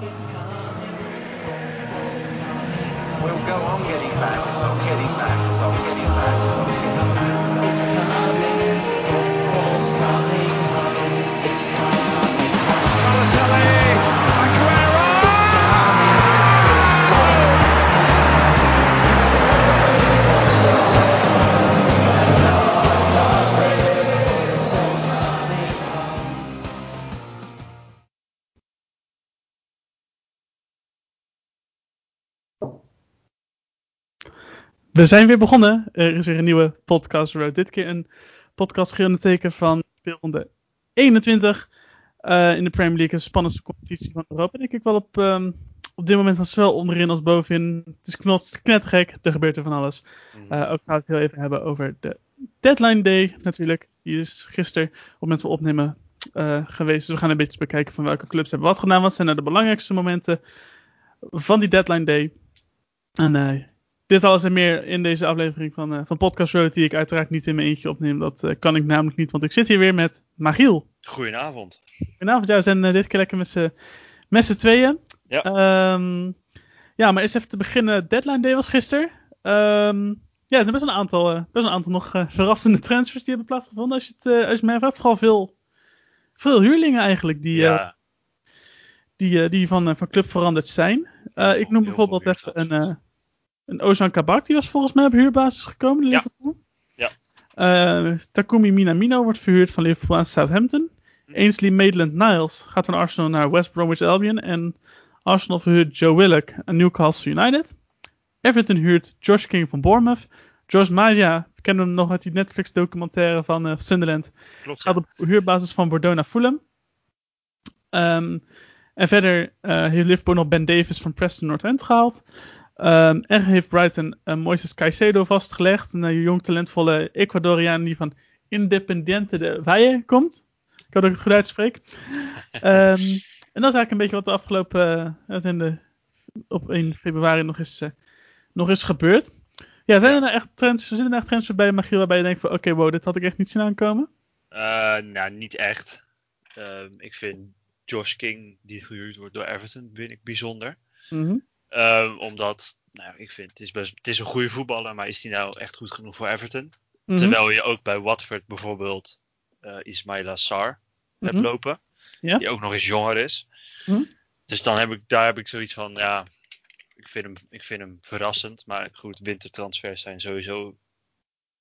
We'll go on getting back. It's on getting back. It's on getting back. It's on getting back. We zijn weer begonnen. Er is weer een nieuwe podcast road. Dit keer een podcast geheel in het teken van speelronde 21 eh, in de Premier League. Een spannendste competitie van Europa. Denk ik wel op, ehm, op dit moment van zowel onderin als bovenin. Het is knot, knettergek. Er gebeurt er van alles. Eh, ook gaan we het heel even hebben over de deadline day natuurlijk. Die is gisteren op het moment van opnemen eh, geweest. Dus we gaan een beetje bekijken van welke clubs hebben wat gedaan. Wat zijn nou de belangrijkste momenten van die deadline day. En eh, dit alles en meer in deze aflevering van, eh, van Podcast Road, die ik uiteraard niet in mijn eentje opneem. Dat eh, kan ik namelijk niet, want ik zit hier weer met Magiel. Goedenavond. Goedenavond, ja, we zijn eh, dit keer lekker met z'n tweeën. Ja. Ehm, ja, maar eerst even te beginnen. Deadline Day was gisteren. Ehm, ja, er zijn best een aantal, best een aantal nog verrassende transfers die hebben plaatsgevonden. Als je het, als je mij vraagt, vooral veel, veel huurlingen eigenlijk die, ja, die, die van, van club veranderd zijn. Ik noem bijvoorbeeld even een, een Ozan Kabak, die was volgens mij op huurbasis gekomen in. Liverpool. Ja. Eh, Takumi Minamino wordt verhuurd van Liverpool aan Southampton. Hm. Ainsley Maitland-Niles gaat van Arsenal naar West Bromwich Albion. En Arsenal verhuurt Joe Willock aan Newcastle United. Everton huurt Josh King van Bournemouth. Josh Maja, we kennen hem nog uit die Netflix documentaire van eh, Sunderland. klopt. Gaat op huurbasis van Bordeaux naar Fulham. Ehm, en verder eh, heeft Liverpool nog Ben Davis van Preston North End gehaald. Ehm, en heeft Brighton uh, Moises Caicedo vastgelegd. Een eh, jong talentvolle Ecuadoriaan die van Independiente de Valle komt. Ik hoop dat ik het goed uitspreek. Ehm, en dat is eigenlijk een beetje wat de afgelopen uh, in de, op 1 februari nog is, uh, nog is gebeurd. Ja, zijn er nou echt trends, zitten er nou echt trends bij Magiel waarbij je denkt van oké, okay, wow, dit had ik echt niet zien aankomen? Nou, niet echt. Uh, ik vind Josh King, die gehuurd wordt door Everton, vind ik bijzonder. Mm -hmm. uh, omdat, nou, ik vind het is, best, het is een goede voetballer, maar is die nou echt goed genoeg voor Everton? Mm -hmm. Terwijl je ook bij Watford bijvoorbeeld uh, Ismaila Sarr mm -hmm. hebt lopen, ja? die ook nog eens jonger is. Dus dan heb ik, daar heb ik zoiets van, ja, ik vind hem, ik vind hem verrassend. Maar goed, wintertransfers zijn sowieso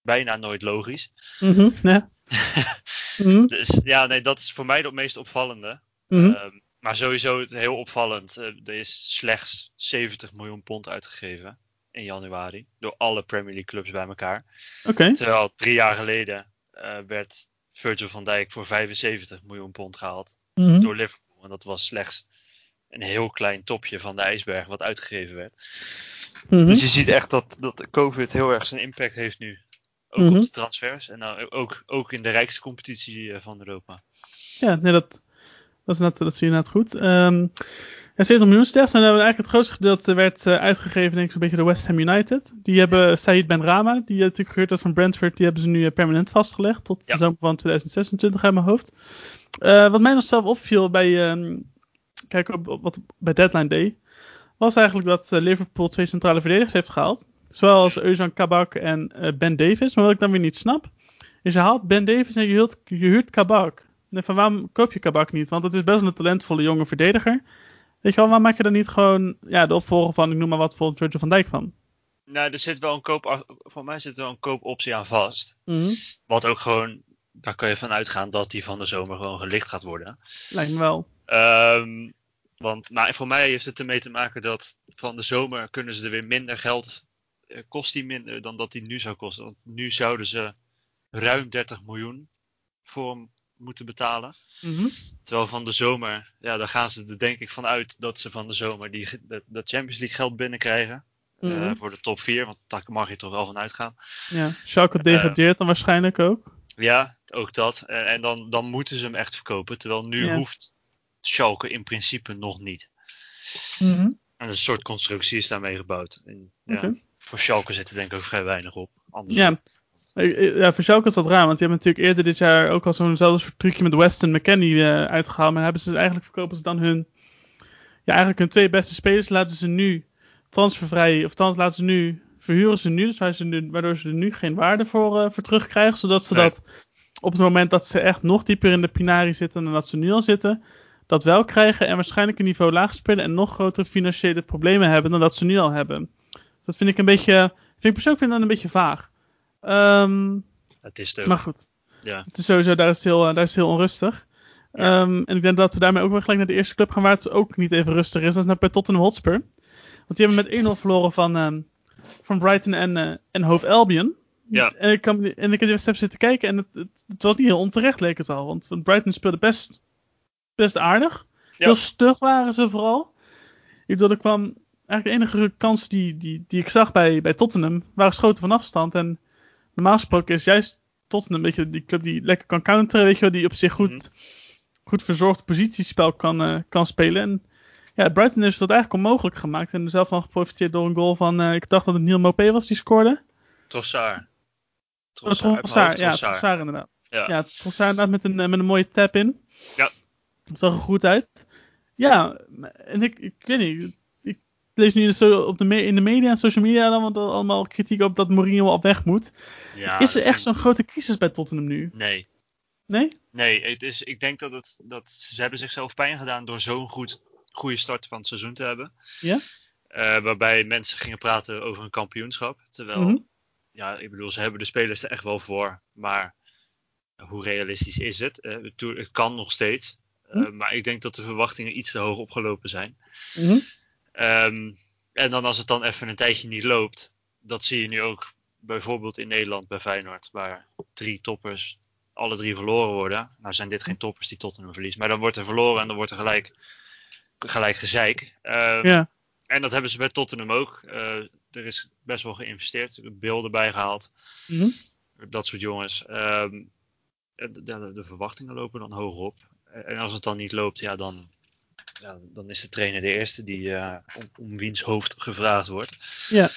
bijna nooit logisch. Ja. Dus ja, nee, dat is voor mij het meest opvallende. Uh, maar sowieso het heel opvallend. Uh, er is slechts 70 miljoen pond uitgegeven in januari. Door alle Premier League clubs bij elkaar. Okay. Terwijl drie jaar geleden uh, werd Virgil van Dijk voor 75 miljoen pond gehaald. Mhm. Door Liverpool. En dat was slechts een heel klein topje van de ijsberg wat uitgegeven werd. Mhm. Dus je ziet echt dat, dat COVID heel erg zijn impact heeft nu. Ook Mhm. op de transfers. En nou, ook, ook in de rijkste competitie eh, van Europa. Ja, nee, dat, dat, is net, dat zie je net goed. Um, ja, 70 miljoen sterks. En eigenlijk het grootste gedeelte werd uh, uitgegeven, denk ik, zo'n beetje door West Ham United. Die hebben Said Ben Rama, die natuurlijk gehuurd was van Brentford, die hebben ze nu uh, permanent vastgelegd. Tot Ja. de zomer van 2026 uit mijn hoofd. Uh, wat mij nog zelf opviel bij, um, kijk, op, op, wat, bij Deadline Day, was eigenlijk dat Liverpool twee centrale verdedigers heeft gehaald. Zowel als Euzan Kabak en uh, Ben Davis. Maar wat ik dan weer niet snap, is je haalt Ben Davis en je huurt, je huurt Kabak. Nee, van waarom koop je Kabak niet? Want het is best wel een talentvolle jonge verdediger. Weet je wel, waarom maak je dan niet gewoon ja, de opvolger van, ik noem maar wat, bijvoorbeeld Virgil van Dijk van? Nou, er zit wel een koop, voor mij zit er wel een koopoptie aan vast. Mm -hmm. Wat ook gewoon, daar kan je van uitgaan dat die van de zomer gewoon gelicht gaat worden. Lijkt me wel. Um, want nou, voor mij heeft het ermee te maken dat van de zomer kunnen ze er weer minder geld, eh, kost die minder dan dat die nu zou kosten. Want nu zouden ze ruim 30 miljoen voor hem moeten betalen. Mm -hmm. Terwijl van de zomer, ja, daar gaan ze er denk ik van uit dat ze van de zomer die, dat, dat Champions League geld binnenkrijgen. Mm -hmm. uh, voor de top 4, want daar mag je toch wel van uitgaan. Ja, Schalke degradeert uh, dan waarschijnlijk ook. Ja, ook dat. En, en, dan, dan moeten ze hem echt verkopen. Terwijl nu ja. hoeft Schalke in principe nog niet. Mm -hmm. En een soort constructie is daarmee gebouwd. En, ja, okay. Voor Schalke zit er denk ik ook vrij weinig op. Anders ja. Ja, voor Schalke is dat raar, want die hebben natuurlijk eerder dit jaar ook al zo'nzelfde soort trucje met Weston McKennie uh, uitgehaald. Maar hebben ze eigenlijk verkopen ze dan hun, ja, eigenlijk hun twee beste spelers laten ze nu transfervrij, of althans laten ze nu, verhuren ze nu, dus waar ze nu, waardoor ze er nu geen waarde voor, eh, voor terugkrijgen, zodat ze Nee. dat op het moment dat ze echt nog dieper in de pinari zitten dan dat ze nu al zitten, dat wel krijgen en waarschijnlijk een niveau laag spelen en nog grotere financiële problemen hebben dan dat ze nu al hebben. Dat vind ik een beetje, vind ik persoonlijk vind dat een beetje vaag. Ehm, Het is het ook. maar goed. Ja. Het is sowieso, daar is het heel, eh, daar is het heel onrustig. Ja. Ehm, en ik denk dat we daarmee ook wel gelijk naar de eerste club gaan waar het ook niet even rustig is. Dat is naar bij Tottenham Hotspur. Want die hebben met 1-0 verloren van, ehm, van Brighton en, eh en Hove Albion. Ja. En ik, kan, en ik heb even zitten kijken en het, het, het was niet heel onterecht leek het al. Want Brighton speelde best, best aardig. Ja. Heel stug waren ze vooral. Ik bedoel, er kwam eigenlijk de enige kans die, die, die ik zag bij, bij Tottenham waren schoten van afstand. En normaal gesproken is juist Tottenham een beetje die club die lekker kan counteren, weet je wel, die op zich goed, Mhm. goed verzorgd positiespel kan, eh, kan spelen. En ja, Brighton heeft dat eigenlijk onmogelijk gemaakt en er zelf van geprofiteerd door een goal van, eh, ik dacht dat het Neil Mopé was die scoorde. Trossard. Oh, Trossard, ja, Trossard. Inderdaad. Ja. Ja, Trossard inderdaad met een, eh, met een mooie tap in. Ja. Dat zag er goed uit. Ja, en ik, ik weet niet. Lees nu zo op de me- in de media en social media dan, want allemaal kritiek op dat Mourinho al weg moet. Ja, is er echt zo'n grote crisis bij Tottenham nu? Nee. Nee? Nee, het is, ik denk dat, het, dat ze hebben zichzelf pijn gedaan door zo'n goed, goede start van het seizoen te hebben. Ja? Eh, waarbij mensen gingen praten over een kampioenschap. Terwijl, Mhm. ja, ik bedoel, ze hebben de spelers er echt wel voor. Maar hoe realistisch is het? Eh, het- het kan nog steeds. Eh, Mhm. Maar ik denk dat de verwachtingen iets te hoog opgelopen zijn. Mhm. Ehm, en dan als het dan even een tijdje niet loopt, dat zie je nu ook bijvoorbeeld in Nederland bij Feyenoord, waar drie toppers alle drie verloren worden. Nou zijn dit geen toppers die Tottenham verliest, maar dan wordt er verloren en dan wordt er gelijk, gelijk gezeik. Ehm, Ja. En dat hebben ze bij Tottenham ook. Eh, er is best wel geïnvesteerd, beelden bijgehaald, Mhm. dat soort jongens. Ehm, de, de, de verwachtingen lopen dan hoog op. En als het dan niet loopt, ja, dan, ja, dan is de trainer de eerste die eh, om, om wiens hoofd gevraagd wordt. Ja.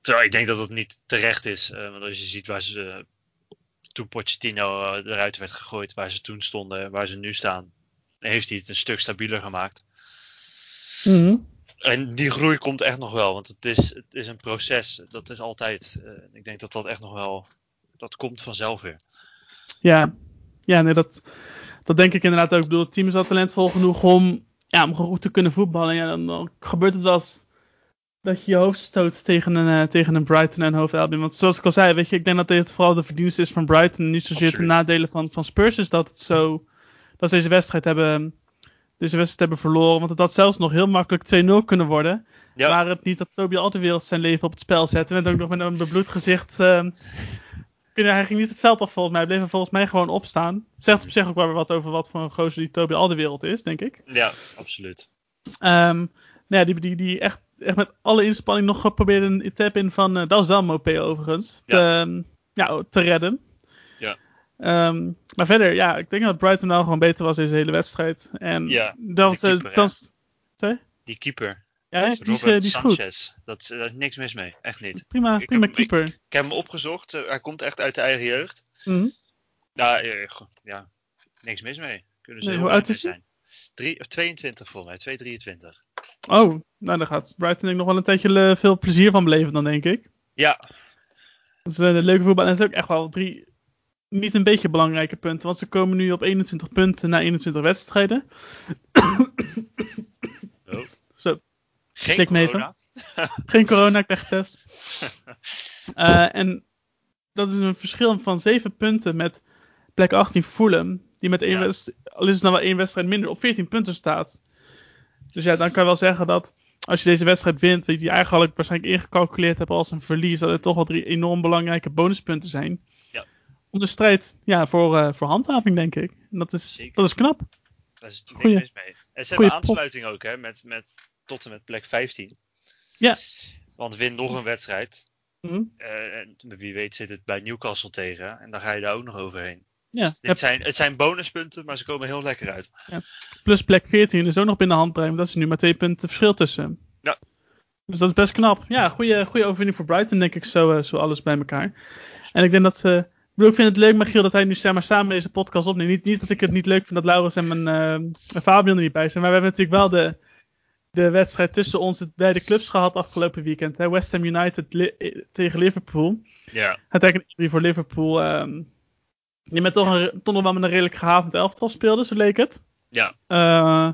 Terwijl ik denk dat het niet terecht is. eh, want als je ziet waar ze eh, toen Pochettino eruit werd gegooid, waar ze toen stonden, waar ze nu staan, heeft hij het een stuk stabieler gemaakt. Mhm. En die groei komt echt nog wel, want het is, het is een proces. Dat is altijd. ik denk dat dat echt nog wel. Dat komt vanzelf weer. Ja, ja nee, dat, dat denk ik inderdaad ook. Ik bedoel, het team is al talentvol genoeg om, ja, om goed te kunnen voetballen. Ja, dan, dan gebeurt het wel eens dat je je hoofd stoot tegen een, eh, tegen een Brighton en Hove Albion. Want zoals ik al zei, weet je, ik denk dat dit vooral de verdienste is van Brighton. En niet zozeer de nadelen van, van Spurs is dat het zo, dat ze deze wedstrijd hebben, deze wedstrijd hebben verloren. Want het had zelfs nog heel makkelijk 2-0 kunnen worden. Ja. Waar het niet dat Toby Alderweireld zijn leven op het spel zette. En ook nog met een bebloed gezicht. ehm, hij ging niet het veld af volgens mij. Hij bleef er volgens mij gewoon opstaan. Zegt op zich ook wel weer wat over wat voor een gozer die Toby Alderweireld is, denk ik. Ja, absoluut. Ehm nou ja, die, die, die echt, echt met alle inspanning nog probeerde een tap in van, eh, dat is wel Mopé overigens, te, Ja. ehm, ja, te redden. Ja. Ehm, maar verder, ja, ik denk dat Brighton nou gewoon beter was deze hele wedstrijd. En Ja, dat was, eh, keeper, dat- Sorry? Die keeper, Ja, die is, die is, Robert eh, die is goed. Sanchez. Dat, is- daar is niks mis mee. Echt niet. Prima, Ik prima heb- keeper. Ik heb hem opgezocht. eh, hij komt echt uit de eigen jeugd. Nou, eh, goed, ja, niks mis mee. Kunnen ze Nee, heel hoe oud is zijn. Drie, of 22 volgens mij, 223. Oh, nou daar gaat Brighton ik nog wel een tijdje eh, veel plezier van beleven dan, denk ik. Ja, Dat is een leuke voetbal. En het is ook echt wel drie niet een beetje belangrijke punten. Want ze komen nu op 21 punten na 21 wedstrijden. Oh. Zo, geen corona. geen corona, ik ben getest. Eh, en dat is een verschil van 7 punten met plek 18 Fulham. Die met één Ja. wedstrijd, al is het nou wel één wedstrijd minder, op 14 punten staat. Dus ja, dan kan je wel zeggen dat als je deze wedstrijd wint, die je eigenlijk waarschijnlijk ingecalculeerd hebt als een verlies, dat er toch wel drie enorm belangrijke bonuspunten zijn. Ja. Om de strijd ja, voor, eh, voor handhaving, denk ik. En dat is, Zeker. dat is knap. Daar is niks mis mee. En ze hebben aansluiting ook, hè, met, met, tot en met plek 15. Ja. Want win nog een wedstrijd. Mhm. eh, en wie weet zit het bij Newcastle tegen. En dan ga je daar ook nog overheen. Ja, Dus dit zijn, het zijn bonuspunten, maar ze komen heel lekker uit. Plus plek 14 is ook nog binnen handbereik. Dat is nu maar twee punten verschil tussen. Ja. Dus dat is best knap. Ja, goede, goede overwinning voor Brighton, denk ik, zo, eh, zo alles bij elkaar. En ik denk dat ze. Ik bedoel, ik vind het leuk, Michiel, dat hij nu zeg maar, samen deze podcast opneemt. Niet, niet dat ik het niet leuk vind dat Laurens en mijn eh, Fabian er niet bij zijn. Maar we hebben natuurlijk wel de, de wedstrijd tussen onze beide clubs gehad afgelopen weekend. Hè? West Ham United li- eh, tegen Liverpool. Ja, Uiteindelijk die voor Liverpool. ehm die met toch, een, toch nog wel met een redelijk gehavend elftal speelde, zo leek het. ja, Eh,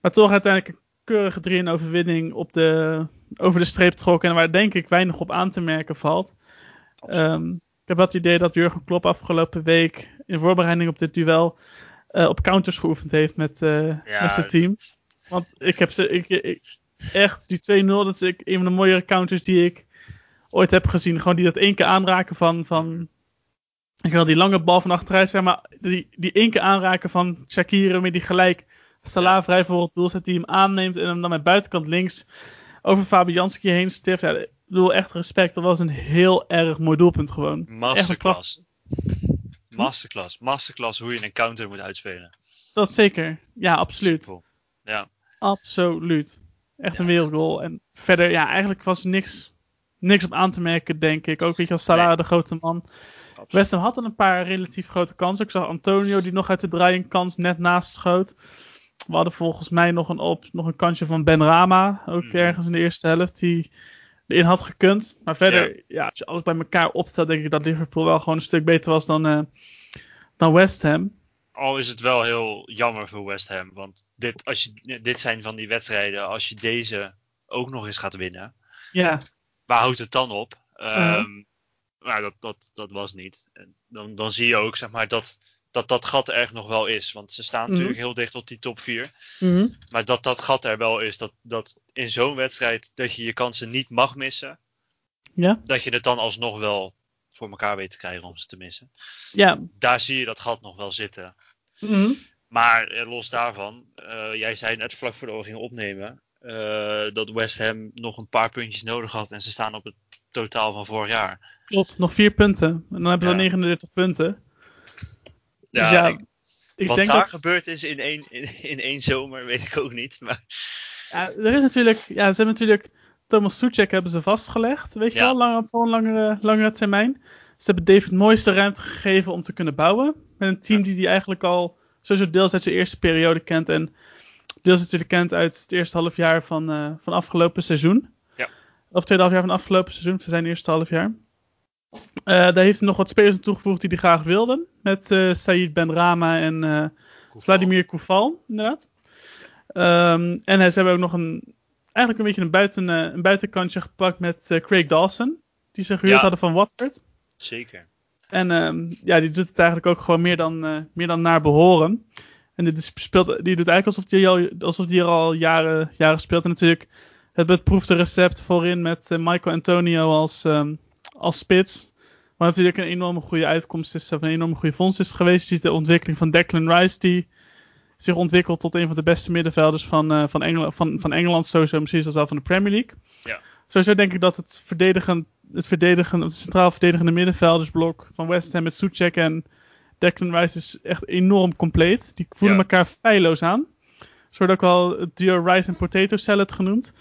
maar toch uiteindelijk een keurige 3-1 overwinning op de, over de streep trok. En waar denk ik weinig op aan te merken valt. Ehm, ik heb het idee dat Jurgen Klopp afgelopen week in voorbereiding op dit duel eh, op counters geoefend heeft met, eh, Ja, met zijn team. Want ik heb ze, ik, ik- echt, die 2-0, dat is ik, een van de mooiere counters die ik ooit heb gezien. Gewoon die dat één keer aanraken van, van ik wil die lange bal van achteruit, zeg maar, die, die één keer aanraken van Shakira, met die gelijk Salah vrij voor het doel zet, die hem aanneemt en hem dan met buitenkant links over Fabianski heen stift. Ja, ik bedoel, echt respect. Dat was een heel erg mooi doelpunt gewoon. Echt een masterclass. Masterclass. Masterclass hoe je een counter moet uitspelen. Dat zeker. Ja, absoluut. Ja, Absoluut. Echt een wereldgoal. En verder, ja, eigenlijk was niks, niks op aan te merken, denk ik. Ook weet je, als Salah Nee. de grote man. absoluut. West Ham had een paar relatief grote kansen. Ik zag Antonio die nog uit de draaiing kans net naast schoot. We hadden volgens mij nog een, op, nog een kansje van Ben Rama. Ook Mhm. ergens in de eerste helft. Die erin had gekund. Maar verder, ja. als je alles bij elkaar opstelt, denk ik dat Liverpool wel gewoon een stuk beter was dan, eh, dan West Ham. Al is het wel heel jammer voor West Ham. Want dit, als je, dit zijn van die wedstrijden. Als je deze ook nog eens gaat winnen. Ja, Waar houdt het dan op? Ehm, Maar dat, dat, dat was niet. En dan, dan zie je ook zeg maar, dat, dat dat gat er nog wel is. Want ze staan Mhm. natuurlijk heel dicht op die top 4. Mhm. Maar dat dat gat er wel is. Dat, dat in zo'n wedstrijd dat je je kansen niet mag missen. ja. Dat je het dan alsnog wel voor elkaar weet te krijgen om ze te missen. ja. Daar zie je dat gat nog wel zitten. Mhm. Maar eh, los daarvan, eh, jij zei net vlak voordat we gingen opnemen, eh, dat West Ham nog een paar puntjes nodig had en ze staan op het totaal van vorig jaar. Klopt, nog vier punten. En dan hebben we Ja. 39 punten. Ja, dus ja, ik- ik wat denk daar dat... gebeurd is in één, in, in één zomer, weet ik ook niet. Maar Ja, er is natuurlijk... Ja, ze hebben natuurlijk... Thomas Suchek hebben ze vastgelegd, weet je Ja. wel, langer, voor een langere, langere termijn. Ze hebben David Moyes de ruimte gegeven om te kunnen bouwen. Met een team die hij eigenlijk al sowieso deels uit zijn eerste periode kent. En deels natuurlijk kent uit het eerste half jaar van, eh van afgelopen seizoen. Ja. Of tweede half jaar van afgelopen seizoen, voor zijn eerste half jaar. Eh, daar heeft hij nog wat spelers aan toegevoegd die hij graag wilde. Met eh Said Ben Rama en eh, Vladimir Koufal, inderdaad. Ehm, en ze hebben ook nog een, eigenlijk een beetje een, buiten, eh, een buitenkantje gepakt met eh, Craig Dawson. Die ze gehuurd Ja. hadden van Watford. Zeker. En ehm, ja, die doet het eigenlijk ook gewoon meer dan, eh, meer dan naar behoren. En dit is, speelt, die doet eigenlijk alsof die, al, alsof die er al jaren, jaren speelt. En natuurlijk het beproefde recept voorin met Michael Antonio als, ehm, als spits. Wat natuurlijk een enorme goede uitkomst is, of een enorme goede vondst is geweest. Je ziet de ontwikkeling van Declan Rice, die zich ontwikkelt tot een van de beste middenvelders van, eh, van, Engeland, van, van Engeland, sowieso misschien zelfs wel van de Premier League. Ja. Sowieso denk ik dat het verdedigen, het verdedigen, het centraal verdedigende middenveldersblok van West Ham met Suchek en Declan Rice is echt enorm compleet. Die voelen Ja. elkaar feilloos aan. Zo wordt ook wel het duo Rice en Potato Salad genoemd.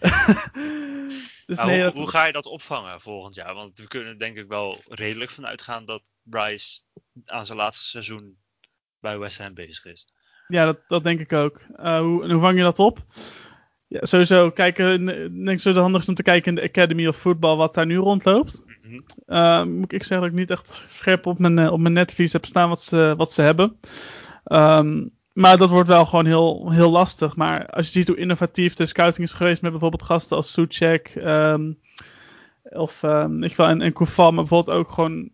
dus nee, hoe, dat- hoe ga je dat opvangen volgend jaar? Want we kunnen er denk ik wel redelijk van uitgaan dat Bryce aan zijn laatste seizoen bij West Ham bezig is. Ja, dat, dat denk ik ook. Eh, hoe, en hoe vang je dat op? Ja, sowieso kijken. Ik denk sowieso het handigste om te kijken in de Academy of Football wat daar nu rondloopt. Mhm. Eh, moet ik zeggen dat ik niet echt scherp op mijn, eh, op mijn netvlies heb staan wat ze, wat ze hebben. Ehm, maar dat wordt wel gewoon heel, heel lastig. Maar als je ziet hoe innovatief de scouting is geweest met bijvoorbeeld gasten als Suchek ehm, of ehm, weet je wel, en, en Koufal, maar bijvoorbeeld ook gewoon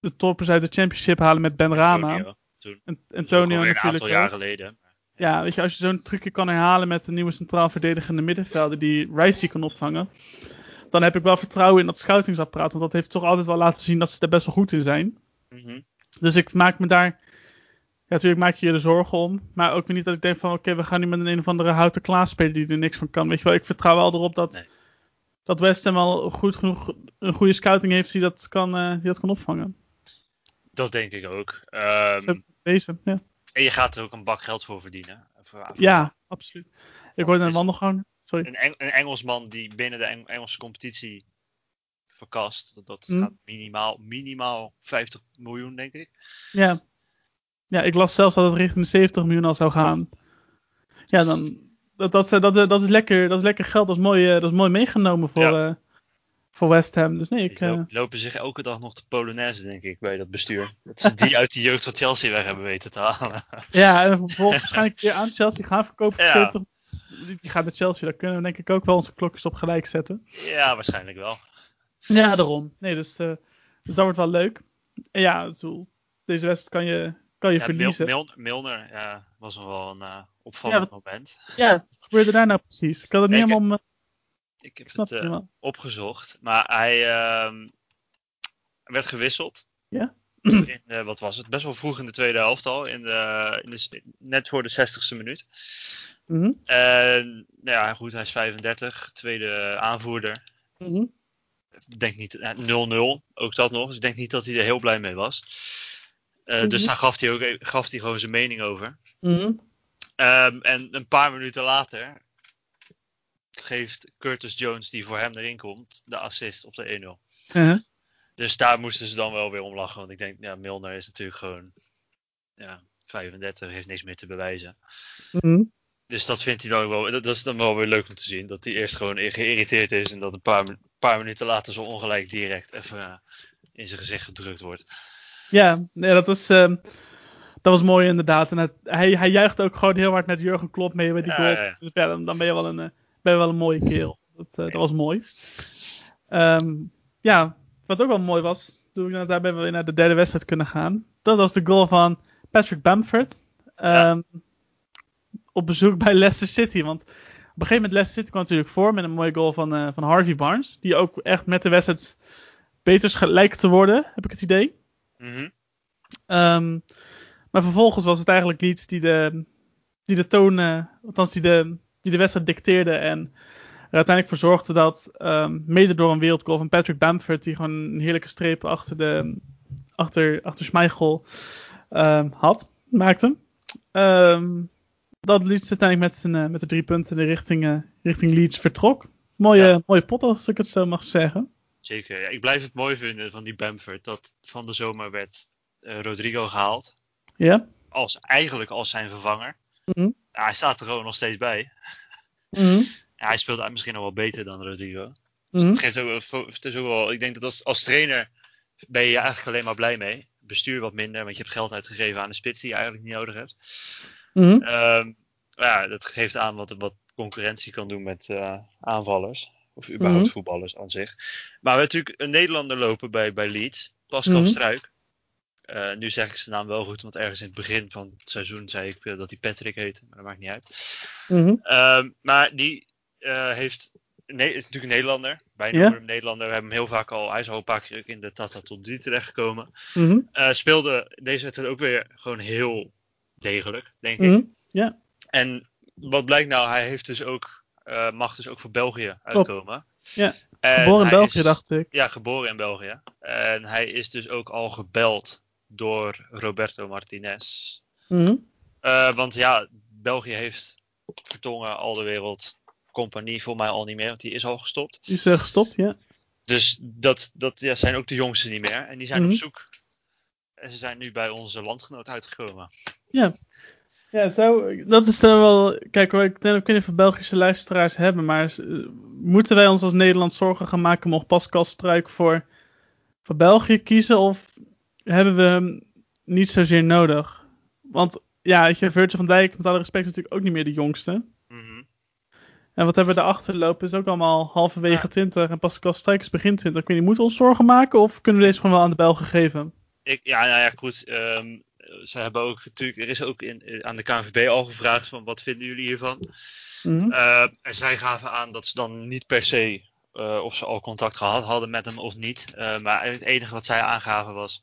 de toppers uit de championship halen met Ben Rama. Toen. En, Antonio een natuurlijk aantal ook. jaar geleden. Ja, weet je, als je zo'n trucje kan herhalen met een nieuwe centraal verdedigende middenvelder die Rice kan opvangen, dan heb ik wel vertrouwen in dat scoutingsapparaat. Want dat heeft toch altijd wel laten zien dat ze er best wel goed in zijn. Mhm. Dus ik maak me daar. Ja, natuurlijk maak je je er zorgen om. Maar ook weer niet dat ik denk van oké, we gaan nu met een een of andere houten klaas spelen die er niks van kan. Weet je wel, ik vertrouw wel erop dat, Nee. dat West Ham wel goed genoeg een goede scouting heeft die dat kan, eh, die dat kan opvangen. Dat denk ik ook. Ehm, Ja. en je gaat er ook een bak geld voor verdienen. Voor, voor ja, absoluut. Ik hoorde het een is- wandelgang. Sorry. Een, Eng- een Engelsman die binnen de Eng- Engelse competitie verkast. Dat, dat Mhm. gaat minimaal, minimaal 50 miljoen, denk ik. Ja. ja, ik las zelfs dat het richting de 70 miljoen al zou gaan. Ja, dan, dat, dat, dat, dat, is lekker, dat is lekker geld. Dat is mooi, eh, dat is mooi meegenomen voor, Ja. eh, voor West Ham. Dus nee, ik, Die eh, lo- lopen zich elke dag nog de Polonaise, denk ik, bij dat bestuur. Dat ze die uit de jeugd van Chelsea weg hebben weten te halen. ja, en vervolgens waarschijnlijk weer aan Chelsea gaan verkopen. Ja. 70. Die gaat naar Chelsea. Daar kunnen we denk ik ook wel onze klokjes op gelijk zetten. ja, waarschijnlijk wel. Ja, daarom. Nee, dus, eh, dus dat wordt wel leuk. En ja, bedoel, deze wedstrijd kan je, kan je Ja, verliezen. Mil- Milner ja, was wel een eh, opvallend Ja, moment. Ja, wat gebeurde daar nou precies? Ik had het niet helemaal... eh, Ik heb snap het eh, opgezocht. Maar hij ehm, werd gewisseld. Ja? In, eh, wat was het? Best wel vroeg in de tweede helft al. In de, in de, net voor de 60ste minuut. En nou ja, goed, hij is 35. Tweede aanvoerder. mhm. Ik denk niet, eh, 0-0, ook dat nog. Dus ik denk niet dat hij er heel blij mee was. Eh, Dus Mhm. daar gaf hij, ook, e- gaf hij gewoon zijn mening over. Mhm. Ehm, en een paar minuten later geeft Curtis Jones, die voor hem erin komt, de assist op de 1-0. Uh-huh. Dus daar moesten ze dan wel weer om lachen. Want ik denk, ja, Milner is natuurlijk gewoon ja, 35, heeft niks meer te bewijzen. Mhm. Dus dat vindt hij dan ook wel. Dat, dat is dan wel weer leuk om te zien. Dat hij eerst gewoon geïrriteerd is. En dat een paar, paar minuten later zo ongelijk direct even eh, in zijn gezicht gedrukt wordt. Ja, nee, dat, is, ehm, dat was mooi inderdaad. En het, hij, hij juicht ook gewoon heel hard met Jurgen Klopp mee bij die Ja, goal. ja, ja. Ja, dan, dan ben, je wel een, eh, ben wel een mooie kerel. Dat, eh, dat was mooi. Ehm, ja, wat ook wel mooi was, toen we daar ben we weer naar de derde wedstrijd kunnen gaan. Dat was de goal van Patrick Bamford. Ja. Ehm, Op bezoek bij Leicester City. Want op een gegeven moment Leicester City kwam natuurlijk voor met een mooie goal van, eh, van Harvey Barnes. Die ook echt met de wedstrijd beter lijkt te worden, heb ik het idee. Mhm. Ehm, maar vervolgens was het eigenlijk Leeds die de, die de toon, eh, althans die de, die de wedstrijd dicteerde. En er uiteindelijk voor zorgde dat, ehm, mede door een wereldgoal van Patrick Bamford, die gewoon een heerlijke streep achter, de, achter, achter Schmeichel ehm, had, maakte. Ehm, dat Leeds uiteindelijk met, zijn, eh, met de drie punten de richting, eh, richting Leeds vertrok. Mooie, Ja. mooie pot, als ik het zo mag zeggen. Zeker. Ja, ik blijf het mooi vinden van die Bamford. Dat van de zomer werd eh, Rodrigo gehaald. Ja. Als, eigenlijk als zijn vervanger. Mhm. Ja, hij staat er gewoon nog steeds bij. Mhm. Ja, hij speelt misschien nog wel beter dan Rodrigo. Dus Mhm. het geeft ook, het is ook wel, ik denk dat als, als trainer ben je eigenlijk alleen maar blij mee. Bestuur wat minder, want je hebt geld uitgegeven aan de spits die je eigenlijk niet nodig hebt. Ehm, ja, dat geeft aan wat, wat concurrentie kan doen met eh, aanvallers. Of überhaupt Mhm. voetballers aan zich. Maar we hebben natuurlijk een Nederlander lopen bij, bij Leeds. Pascal Mhm. Struik. Eh, nu zeg ik zijn naam wel goed, want ergens in het begin van het seizoen zei ik dat hij Patrick heette. Maar dat maakt niet uit. Ehm, maar die eh, heeft. Nee, is natuurlijk een Nederlander. Noemen hem Nederlander. We hebben hem heel vaak al. Hij is al een paar keer in de Tata tot 3 terechtgekomen. Eh, speelde deze wedstrijd ook weer gewoon heel degelijk, denk ik. Mhm. Ja. En wat blijkt nou, hij heeft dus ook, mag dus ook voor België uitkomen. Ja. En Geboren in België, is- dacht ik. Ja, geboren in België. En hij is dus ook al gebeld door Roberto Martinez. Mhm. Eh, want ja, België heeft Vertongen, al de wereld, compagnie voor mij al niet meer, want die is al gestopt. Die is eh, gestopt, ja. Dus dat, dat ja, zijn ook de jongsten niet meer. En die zijn Mhm. op zoek. En ze zijn nu bij onze landgenoot uitgekomen. Ja, zo, dat is dan wel. Kijk, ik denk of we Belgische luisteraars hebben, maar eh, moeten wij ons als Nederland zorgen gaan maken mocht Pascal Struik voor, voor België kiezen? Of hebben we hem niet zozeer nodig? Want ja, weet je, Virgil van Dijk, met alle respect, is natuurlijk ook niet meer de jongste. Mhm. En wat hebben we daarachter lopen is ook allemaal halverwege Ja. 20 en Pascal Struik is begin 20. Ik weet niet, moeten we ons zorgen maken of kunnen we deze gewoon wel aan de Belgen geven? Ik, ja, nou ja, goed. ehm, ze hebben ook natuurlijk, er is ook in, eh, aan de KNVB al gevraagd van wat vinden jullie hiervan? Mhm. Eh, en zij gaven aan dat ze dan niet per se eh, of ze al contact gehad hadden met hem of niet. Maar het enige wat zij aangaven was,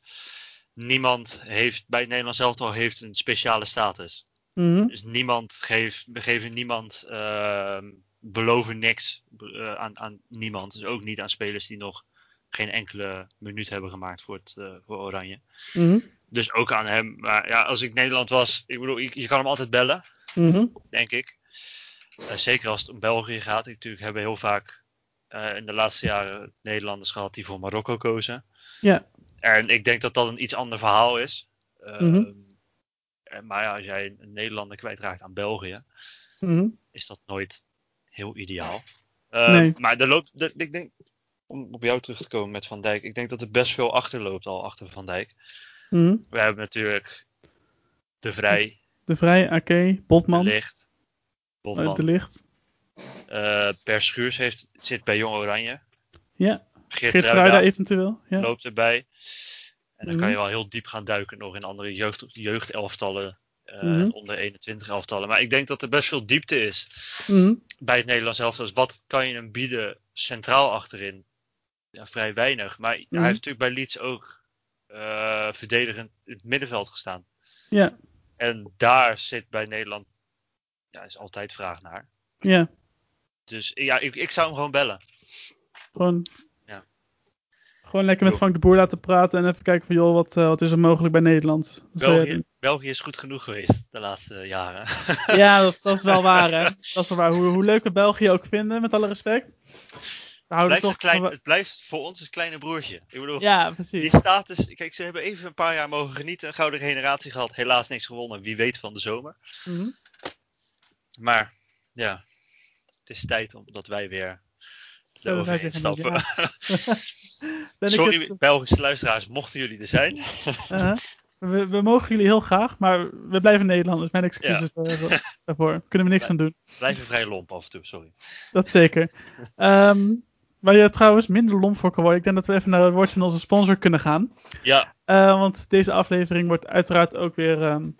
niemand heeft bij het Nederlands elftal heeft een speciale status. Mhm. Dus niemand geeft, we geven niemand, ehm, beloven niks eh, aan, aan niemand. Dus ook niet aan spelers die nog geen enkele minuut hebben gemaakt voor, het, eh, voor Oranje. Mhm. Dus ook aan hem. Maar ja, als ik Nederland was, ik bedoel, je, je kan hem altijd bellen, Mhm. denk ik. Eh, zeker als het om België gaat. Ik natuurlijk hebben heel vaak in de laatste jaren Nederlanders gehad die voor Marokko kozen. Ja. En ik denk dat dat een iets ander verhaal is. Ehm, Mhm. Maar ja, als jij een Nederlander kwijtraakt aan België, Mhm. is dat nooit heel ideaal. Eh, Nee. Maar er loopt, er- ik denk, om op jou terug te komen met Van Dijk, ik denk dat er best veel achterloopt al achter Van Dijk. Mhm. We hebben natuurlijk De Vrij, De Vrij, Ake, Botman, De Licht, Botman. De Licht. Eh, per Schuurs heeft, zit bij Jong Oranje. Ja, Geert eventueel. Ja. loopt erbij. En dan Mhm. kan je wel heel diep gaan duiken nog in andere jeugd, jeugdelftallen. Mhm. en onder 21 elftallen. Maar ik denk dat er best veel diepte is Mhm. bij het Nederlands elftal. Dus wat kan je hem bieden centraal achterin? Ja, vrij weinig. Maar Mhm. hij heeft natuurlijk bij Leeds ook eh, verdedigend in het middenveld gestaan. Ja, En daar zit bij Nederland ja, is altijd vraag naar. ja. Dus ja, ik, ik zou hem gewoon bellen. Gewoon. Gewoon lekker met. Frank de Boer laten praten en even kijken van joh, wat, eh, wat is er mogelijk bij Nederland. België, België is goed genoeg geweest de laatste jaren. Ja, dat is, dat is wel waar hè. Dat is wel waar. Hoe, hoe leuk we België ook vinden, met alle respect. Het blijft, toch klein, het blijft voor ons een kleine broertje. Ik bedoel, Ja, die precies. status. Kijk, ze hebben even een paar jaar mogen genieten. Een gouden generatie gehad. Helaas niks gewonnen. Wie weet van de zomer. Mhm. Maar ja, het is tijd om dat wij weer Zeggen stappen. Ben ik Sorry, het- Belgische luisteraars, mochten jullie er zijn. Uh-huh. we, we mogen jullie heel graag, maar we blijven Nederlanders. Mijn excuses eh, daarvoor. Kunnen we niks aan doen. Blijven vrij lomp af en toe, sorry. Dat zeker. Ehm, waar je trouwens minder lomp voor kan worden. Ik denk dat we even naar het woord van onze sponsor kunnen gaan. Ja, Eh, want deze aflevering wordt uiteraard ook weer ehm,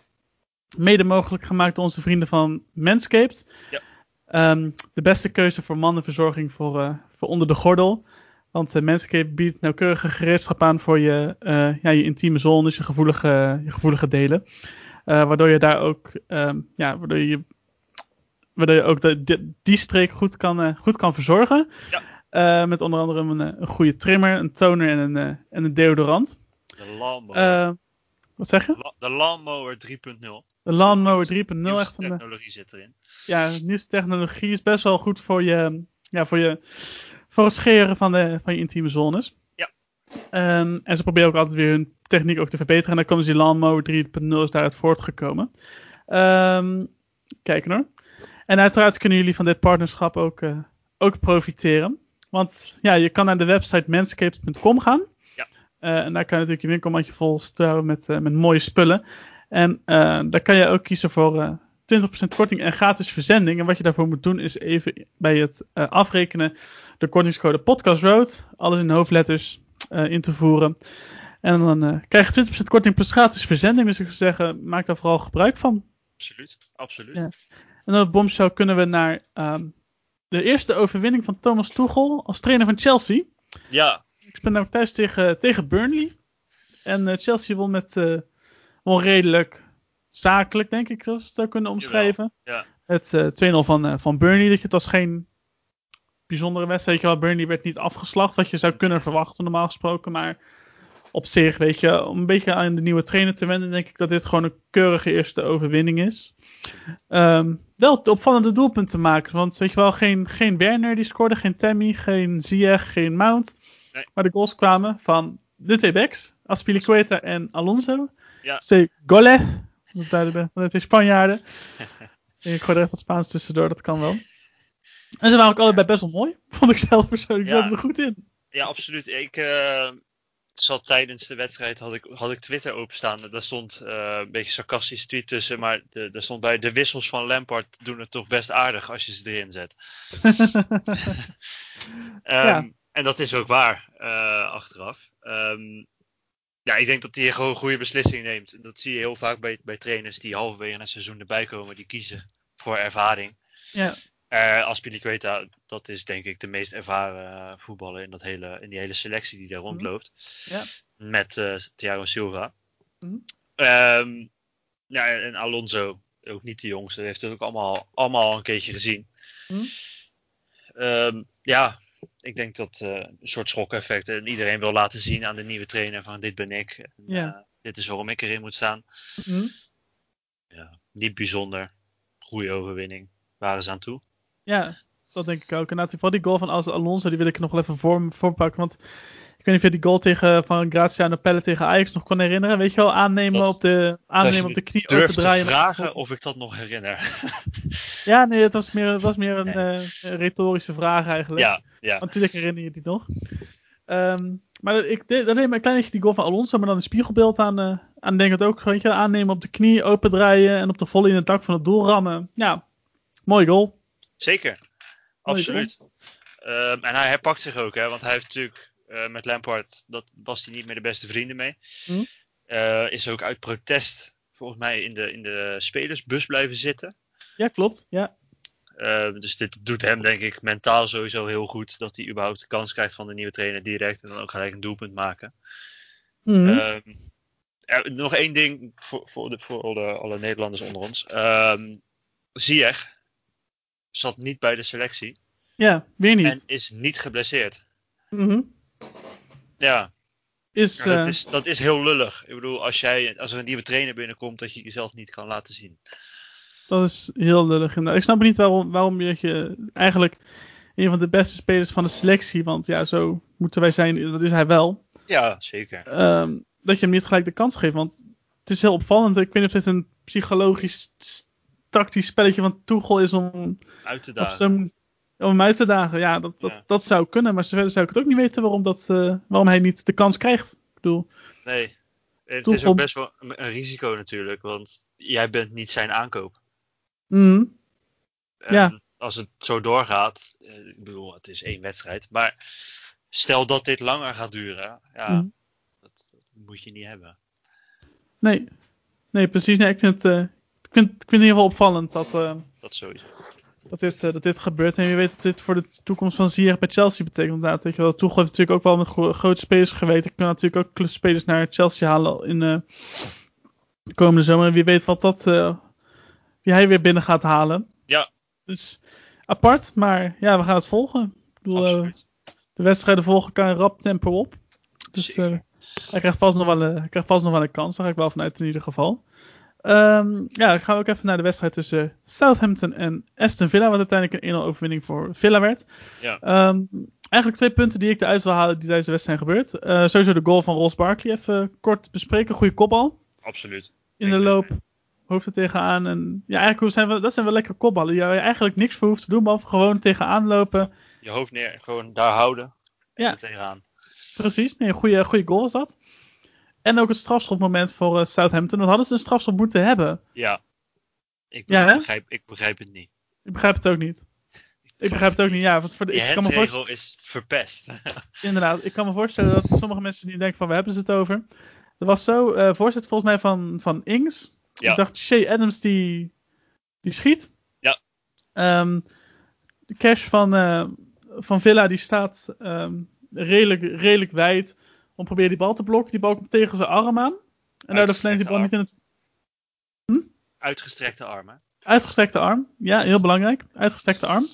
mede mogelijk gemaakt door onze vrienden van Manscaped. Ja. Ehm, de beste keuze voor mannenverzorging voor, eh, voor onder de gordel. Want uh, Manscaped biedt nauwkeurige gereedschap aan voor je, eh, ja, je intieme zones, je gevoelige, je gevoelige delen. Eh, waardoor je daar ook, ehm, ja, waardoor je, waardoor je ook de, die, die streek goed kan, eh, goed kan verzorgen. Ja. Eh, met onder andere een, eh, een goede trimmer, een toner en een, eh, en een deodorant. de lawnmower, Eh, wat zeg je? De lawnmower 3.0. De Lawnmower 3.0 Nieuwste echt een, eh, technologie zit erin. ja, nieuwste technologie is best wel goed voor je, ja, voor je, voor het scheren van, de, van je intieme zones. Ja. Ehm, en ze proberen ook altijd weer hun techniek ook te verbeteren. En dan komen ze die Lawnmower 3.0 is daaruit voortgekomen. Ehm kijken hoor. En uiteraard kunnen jullie van dit partnerschap ook, eh, ook profiteren. Want ja, je kan naar de website manscaped.com gaan. Ja. Eh, en daar kan je natuurlijk je winkelmandje vol stouwen met, eh, met mooie spullen. En daar kan je ook kiezen voor 20% korting en gratis verzending. En wat je daarvoor moet doen is even bij het eh, afrekenen de kortingscode Podcast Road, alles in hoofdletters, eh, in te voeren. En dan eh, krijg je 20% korting plus gratis verzending. Dus ik zou zeggen, maak daar vooral gebruik van. Absoluut, absoluut. Ja. En dan op Bombshell kunnen we naar ehm, de eerste overwinning van Thomas Tuchel als trainer van Chelsea. Ja, Ik ben nou thuis tegen, tegen Burnley. En Chelsea won met eh won redelijk zakelijk, denk ik, zoals we het zou kunnen omschrijven. ja. Het eh 2-0 van, eh, van Burnley. Dat je, het was geen bijzondere wedstrijd. Wel, Burnley werd niet afgeslacht, wat je zou kunnen verwachten normaal gesproken. Maar op zich, weet je, om een beetje aan de nieuwe trainer te wennen, denk ik dat dit gewoon een keurige eerste overwinning is. Ehm, wel opvallende doelpunten maken. Want weet je wel, geen, geen Werner die scoorde, geen Tammy, geen Ziyech, geen Mount. Nee. Maar de goals kwamen van de twee backs, Aspilicueta en Alonso. Ja. Twee goles, dat duidelijk ben, van de twee Spanjaarden. ik gooi er even wat Spaans tussendoor, dat kan wel. En ze waren ook allebei best wel mooi, vond ik zelf persoonlijk. Ja. zaten er goed in. ja absoluut. Ik eh, zat tijdens de wedstrijd, had ik, had ik Twitter openstaan. Daar stond eh, een beetje sarcastisch tweet tussen, maar de, er stond bij de wissels van Lampard doen het toch best aardig als je ze erin zet. Ehm, Ja. En dat is ook waar, eh, achteraf. Ehm, ja, ik denk dat hij gewoon een goede beslissing neemt. Dat zie je heel vaak bij, bij trainers die halverwege een seizoen erbij komen. Die kiezen voor ervaring. Ja, Uh, Aspilicueta, dat is denk ik de meest ervaren eh, voetballer in, dat hele, in die hele selectie die daar rondloopt. ja. Met eh Thiago Silva. Mhm. Ehm, ja, en Alonso, ook niet de jongste, heeft het ook allemaal, allemaal al een keertje gezien. Mhm. Ehm, ja, ik denk dat eh, een soort schokeffect. En iedereen wil laten zien aan de nieuwe trainer van dit ben ik. En, Ja. eh, dit is waarom ik erin moet staan. Hm? Ja, niet bijzonder. Goede overwinning. Waren ze aan toe. Ja, dat denk ik ook. En vooral die goal van Alonso, die wil ik nog wel even voor, voorpakken. Want ik weet niet of je die goal tegen, van Graziano Pelle tegen Ajax nog kon herinneren. Weet je wel, aannemen, Dat- op, de, aannemen op de knie, Durf te opendraaien. vragen of ik dat nog herinner. Ja, nee, het was meer, het was meer een, eh, een retorische vraag eigenlijk. ja, ja. Want natuurlijk herinner je die nog. Ehm, maar ik deed, dat deed me een klein beetje die goal van Alonso, maar dan een spiegelbeeld aan, eh aan denk het ook. Weet je, aannemen op de knie, opendraaien en op de volley in het dak van het doel rammen. Ja, mooi goal. Zeker. Mooi Absoluut. Ehm, en hij herpakt zich ook, hè, want hij heeft natuurlijk eh, met Lampard, dat was hij niet meer de beste vrienden mee. Hm. Eh, is ook uit protest volgens mij in de, in de spelersbus blijven zitten. Ja, klopt. Ja. Eh, dus dit doet hem denk ik mentaal sowieso heel goed. Dat hij überhaupt de kans krijgt van de nieuwe trainer direct. En dan ook gelijk een doelpunt maken. Mhm. Ehm, er- nog één ding voor, voor, de, voor alle, alle Nederlanders onder ons. Ehm Ziyech zat niet bij de selectie. ja, weer niet. En is niet geblesseerd. Mhm. Ja, Is, dat, eh, is, dat is heel lullig. Ik bedoel, als, jij, als er een nieuwe trainer binnenkomt, dat je jezelf niet kan laten zien. Dat is heel lullig. inderdaad. Ik snap niet waarom, waarom je eigenlijk een van de beste spelers van de selectie, want ja, zo moeten wij zijn, dat is hij wel, Ja, zeker. ehm, dat je hem niet gelijk de kans geeft. Want het is heel opvallend. Ik weet niet of dit een psychologisch, tactisch spelletje van Tuchel is om, Uit te dagen. Om hem uit te dagen. Ja, dat, dat, Ja. dat zou kunnen, maar verder zou ik het ook niet weten waarom, dat, eh, waarom hij niet de kans krijgt. Ik bedoel, Nee. Het is ook best wel een, een risico natuurlijk, want jij bent niet zijn aankoop. mhm, En Ja. Als het zo doorgaat, eh, ik bedoel, het is één wedstrijd, maar stel dat dit langer gaat duren, ja, Mhm. dat, dat moet je niet hebben. nee. Nee, precies. Nee, ik, vind het, eh, ik, vind, ik vind het in ieder geval opvallend dat, eh, Dat sowieso. Dat dit, eh, dat dit gebeurt. En wie weet wat dit voor de toekomst van Ziyech bij Chelsea betekent. Inderdaad, weet je wel. Tuchel heeft natuurlijk ook wel met gro- grote spelers geweten. Ik kan natuurlijk ook spelers naar Chelsea halen in eh, de komende zomer. En wie weet wat dat, eh, wie hij weer binnen gaat halen. Ja. Dus apart, maar ja, we gaan het volgen. Ik bedoel, de wedstrijden volgen kan een rap tempo op. Dus hij, krijgt vast nog wel, een- hij krijgt vast nog wel een kans. Daar ga ik wel vanuit in ieder geval. Ehm, ja, dan gaan we ook even naar de wedstrijd tussen Southampton en Aston Villa. Wat uiteindelijk een 1-0 overwinning voor Villa werd. Ja. Ehm, eigenlijk twee punten die ik eruit wil halen die tijdens de wedstrijd zijn gebeurd. Eh, sowieso de goal van Ross Barkley even kort bespreken. Goede kopbal. Absoluut. In de loop hoofd er tegenaan. En ja, eigenlijk zijn we, dat zijn wel lekkere kopballen. Die je eigenlijk niks voor hoeft te doen. Behalve gewoon tegenaan lopen. Je hoofd neer, gewoon daar houden. En Ja. tegenaan. Precies, nee, een goede, goede goal was dat. En ook het strafschopmoment voor eh, Southampton. Want hadden ze een strafschop moeten hebben. Ja. Ik, Ja, hè? begrijp, ik begrijp het niet. Ik begrijp het ook niet. Ik begrijp het ook niet. Ja, want voor de, Die ik kan me voorstellen, handsregel is verpest. inderdaad, ik kan me voorstellen dat sommige mensen die denken van, waar hebben ze het over? Er was zo, voorzitter volgens mij van, van Ings. Ja. Ik dacht, Shea Adams die, die schiet. Ja. Ehm, de cash van, eh, van Villa die staat ehm, redelijk, redelijk wijd. Om proberen die bal te blokken. Die bal komt tegen zijn arm aan. En daardoor verlengt die bal niet in het Uitgestrekte armen. Uitgestrekte arm. Ja, heel belangrijk. Uitgestrekte arm.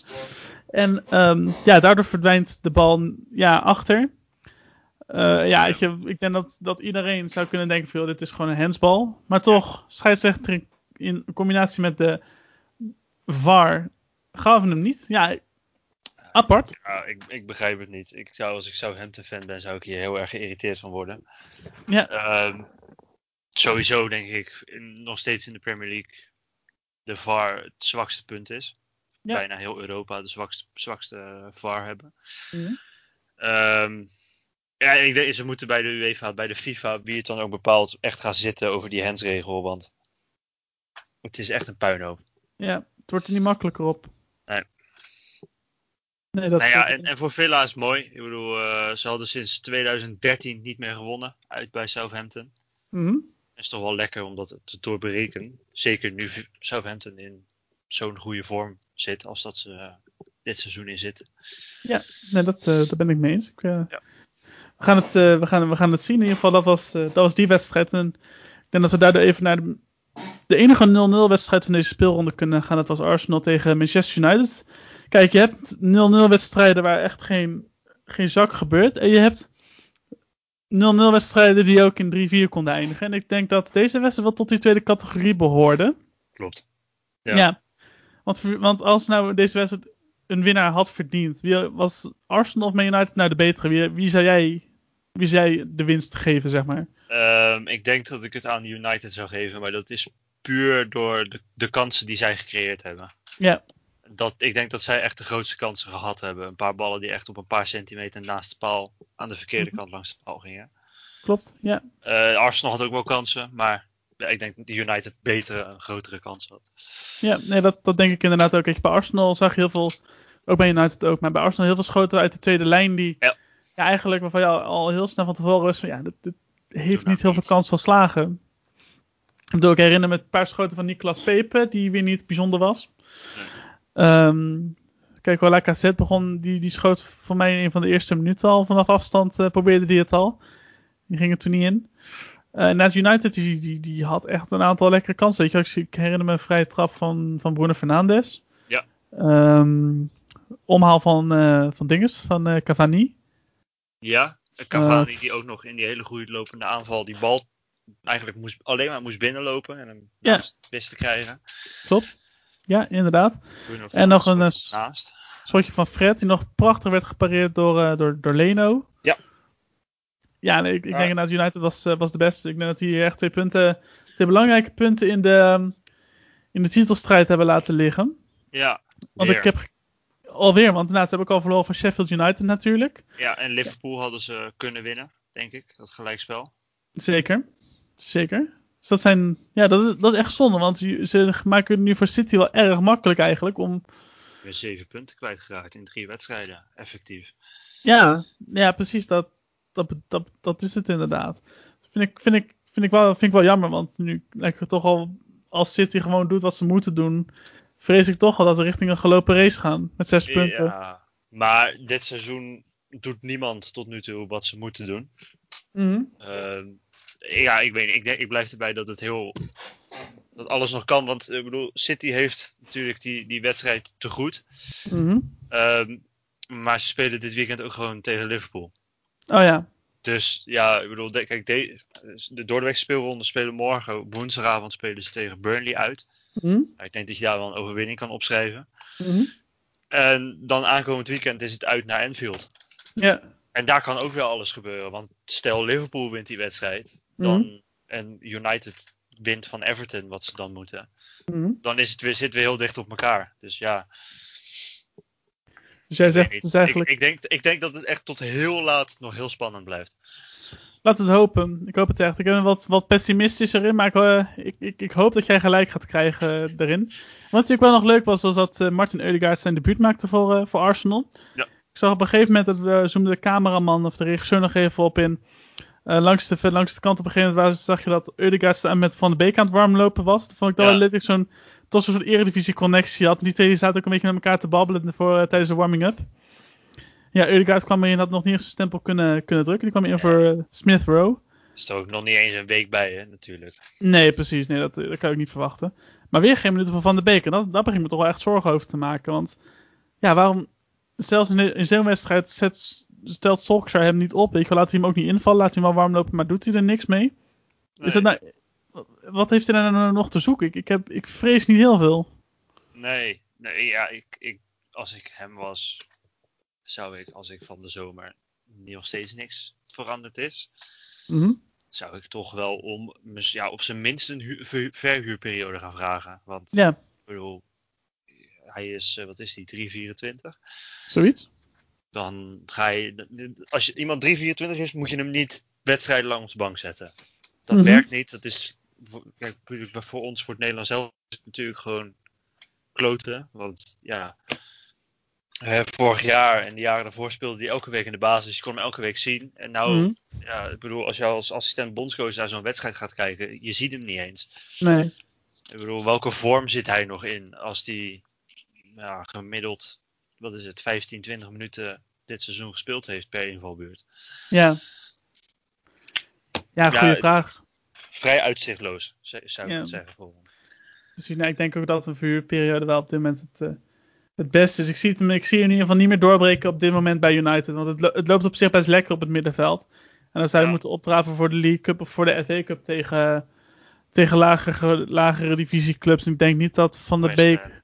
En ehm, ja, daardoor verdwijnt de bal ja, achter. Eh, ja, je, ik denk dat, dat iedereen zou kunnen denken van, dit is gewoon een handsbal. Maar toch, scheidsrechter in combinatie met de VAR gaven hem niet. Ja, apart. Ja, ik, ik begrijp het niet. Ik zou, als ik Southampton fan ben, zou ik hier heel erg geïrriteerd van worden. Ja. Ehm, sowieso denk ik in- nog steeds in de Premier League de VAR het zwakste punt is. Ja. Bijna heel Europa de zwakste, zwakste eh, VAR hebben. Ehm, ja, ik denk ze moeten bij de UEFA, bij de FIFA, wie het dan ook bepaalt, echt gaan zitten over die handsregel. Want het is echt een puinhoop. Ja, het wordt er niet makkelijker op. Nee. Dat nou ja, en, en voor Villa is het mooi. Ik bedoel, eh, ze hadden sinds 2013 niet meer gewonnen uit bij Southampton. Mhm. is toch wel lekker om dat te doorbreken. Zeker nu Southampton in zo'n goede vorm zit als dat ze eh, dit seizoen in zitten. Nee, dat, eh, daar ben ik mee eens. Ik, Ja. we, gaan het, we, gaan, we gaan het zien. In ieder geval, dat was, dat was die wedstrijd. En ik denk dat we daardoor even naar de, de enige 0-0 wedstrijd van deze speelronde kunnen gaan. Dat was Arsenal tegen Manchester United. Kijk, je hebt 0-0 wedstrijden waar echt geen, geen zak gebeurt. En je hebt 0-0 wedstrijden die ook in 3-4 konden eindigen. En ik denk dat deze wedstrijd wel tot die tweede categorie behoorde. Klopt. Ja. Ja. Want, want als nou deze wedstrijd een winnaar had verdiend, wie was Arsenal of Man United nou de betere? Wie, wie zou jij wie zou jij de winst geven, zeg maar? Ehm, ik denk dat ik het aan United zou geven, maar dat is puur door de, de kansen die zij gecreëerd hebben. Ja, Dat, ik denk dat zij echt de grootste kansen gehad hebben. Een paar ballen die echt op een paar centimeter naast de paal aan de verkeerde Mhm. kant langs de paal gingen. klopt. Ja, Eh, Arsenal had ook wel kansen, maar ja, ik denk dat United betere en grotere kansen had. ja nee, dat, dat denk ik inderdaad ook. Kijk, bij Arsenal zag je heel veel, ook bij United ook, maar bij Arsenal heel veel schoten uit de tweede lijn die Ja. ja, eigenlijk waarvan je al, al heel snel van tevoren was van ja, dit, dit heeft nou niet heel veel kans van slagen. Ik bedoel, ik herinner me een paar schoten van Nicolas Pepe, die weer niet bijzonder was. Ehm, kijk, wel Lacazette begon, die, die schoot voor mij in een van de eerste minuten al vanaf afstand, eh, probeerde die het al. Die ging er toen niet in. Inderdaad, United die, die, die had echt een aantal lekkere kansen. Ik, ik herinner me een vrije trap van, van Bruno Fernandes. Ja. Ehm, omhaal van, eh van Dinges, van Cavani. Ja, Cavani die ook nog in die hele goede lopende aanval die bal eigenlijk moest, alleen maar moest binnenlopen en hem Ja. wist te krijgen. Klopt. Ja, inderdaad. En nog een, eh, naast. Schotje van Fred, die nog prachtig werd gepareerd door, eh, door, door Leno. Ja. Ja, nee, ik, ik denk inderdaad, United was, eh, was de beste. Ik denk dat die echt twee punten, twee belangrijke punten in de, ehm, in de titelstrijd hebben laten liggen. Ja, Want weer. ik heb alweer, want inderdaad, ze hebben ook al verloren van Sheffield United natuurlijk. ja, en Liverpool hadden ze kunnen winnen, denk ik, dat gelijkspel. Zeker. Zeker. Dus dat zijn, ja, dat is, dat is echt zonde, want ze maken het nu voor City wel erg makkelijk eigenlijk om, Weer zeven punten kwijtgeraakt in drie wedstrijden, effectief. Ja, ja precies. Dat, dat, dat, dat is het inderdaad. Vind ik, vind, ik, vind, ik wel, vind ik wel jammer, want nu lijkt het toch al, als City gewoon doet wat ze moeten doen, vrees ik toch al dat we richting een gelopen race gaan met zes punten. Ja, maar dit seizoen doet niemand tot nu toe wat ze moeten doen. Ehm, ja, ik weet niet. Ik, denk, ik blijf erbij dat het heel. Dat alles nog kan. Want ik bedoel, City heeft natuurlijk die, die wedstrijd te goed. Mhm. Ehm, maar ze spelen dit weekend ook gewoon tegen Liverpool. Oh ja. Dus ja, ik bedoel, de, kijk, de, de doordeweekse speelronde spelen morgen. Woensdagavond spelen ze tegen Burnley uit. Mhm. Nou, ik denk dat je daar wel een overwinning kan opschrijven. Mhm. En dan aankomend weekend is het uit naar Anfield. Ja. En daar kan ook wel alles gebeuren. Want stel Liverpool wint die wedstrijd. Dan, En United wint van Everton, wat ze dan moeten. Mhm. Dan is het weer, zitten we heel dicht op elkaar. Dus ja, Dus jij zegt, het eigenlijk... ik, ik, denk, ik denk dat het echt tot heel laat nog heel spannend blijft. Laten we het hopen. Ik hoop het echt. Ik ben wat, wat pessimistisch erin, maar ik, eh, ik, ik, ik hoop dat jij gelijk gaat krijgen eh, daarin. Wat natuurlijk wel nog leuk was, was dat eh, Martin Eudegaard zijn debuut maakte voor, eh, voor Arsenal. Ja. Ik zag op een gegeven moment dat we zoomde de cameraman of de regisseur nog even op in. Eh, langs, de, langs de kant op een gegeven moment waar- zag je dat Eudegaard met Van de Beek aan het warmlopen was. Dat vond ik dan Ja. dat ik zo'n toch zo'n soort eredivisie connectie had. En die twee zaten ook een beetje met elkaar te babbelen voor, eh, tijdens de warming-up. Ja, Eudegaard kwam erin, had nog niet eens zijn stempel kunnen, kunnen drukken. Die kwam in voor eh, Smith Rowe. Is er ook nog niet eens een week bij, hè, natuurlijk. Nee, precies. Nee, dat, dat kan ik niet verwachten. Maar weer geen minuten voor Van de Beek. En dat, daar begin ik me toch wel echt zorgen over te maken. Want ja, waarom... Zelfs in, in zo'n wedstrijd zet, stelt Solskjaer hem niet op. Weet je, laat hij hem ook niet invallen. Laat hij hem wel warm lopen, maar doet hij er niks mee? Is dat nou, wat heeft hij nou nog te zoeken? Ik, ik, heb, ik vrees niet heel veel. Nee, nee ja, ik, ik, als ik hem was, zou ik, als ik van de zomer nog steeds niks veranderd is, Mhm. zou ik toch wel om, ja, op zijn minst een hu- ver- verhuurperiode gaan vragen. Want Ja, ik bedoel, hij is, eh, wat is die, 324? zoiets. Dan ga je, als je iemand 324 is, moet je hem niet wedstrijdenlang op de bank zetten. Dat Mhm. werkt niet. Dat is, voor- kijk, voor ons, voor het Nederlands zelf, is het natuurlijk gewoon kloten. Want ja, vorig jaar en de jaren daarvoor speelde hij elke week in de basis. Je kon hem elke week zien. En nou, Mhm. ja, ik bedoel, als je als assistent bondscoach naar zo'n wedstrijd gaat kijken, je ziet hem niet eens. Nee. Ik bedoel, welke vorm zit hij nog in als die ja, gemiddeld, wat is het, 15, 20 minuten dit seizoen gespeeld heeft per invalbeurt? Ja. Ja, goede vraag. Vrij uitzichtloos, zou ik Ja. het zeggen. Dus nou, ik denk ook dat een verhuurperiode wel op dit moment het, eh, het beste is. Ik zie, het, ik zie hem in ieder geval niet meer doorbreken op dit moment bij United. Want het, lo- het loopt op zich best lekker op het middenveld. En dan zou je Ja. moeten opdraven voor de League Cup of voor de FA Cup tegen, tegen lagere, lagere divisieclubs. En ik denk niet dat Van der Beek...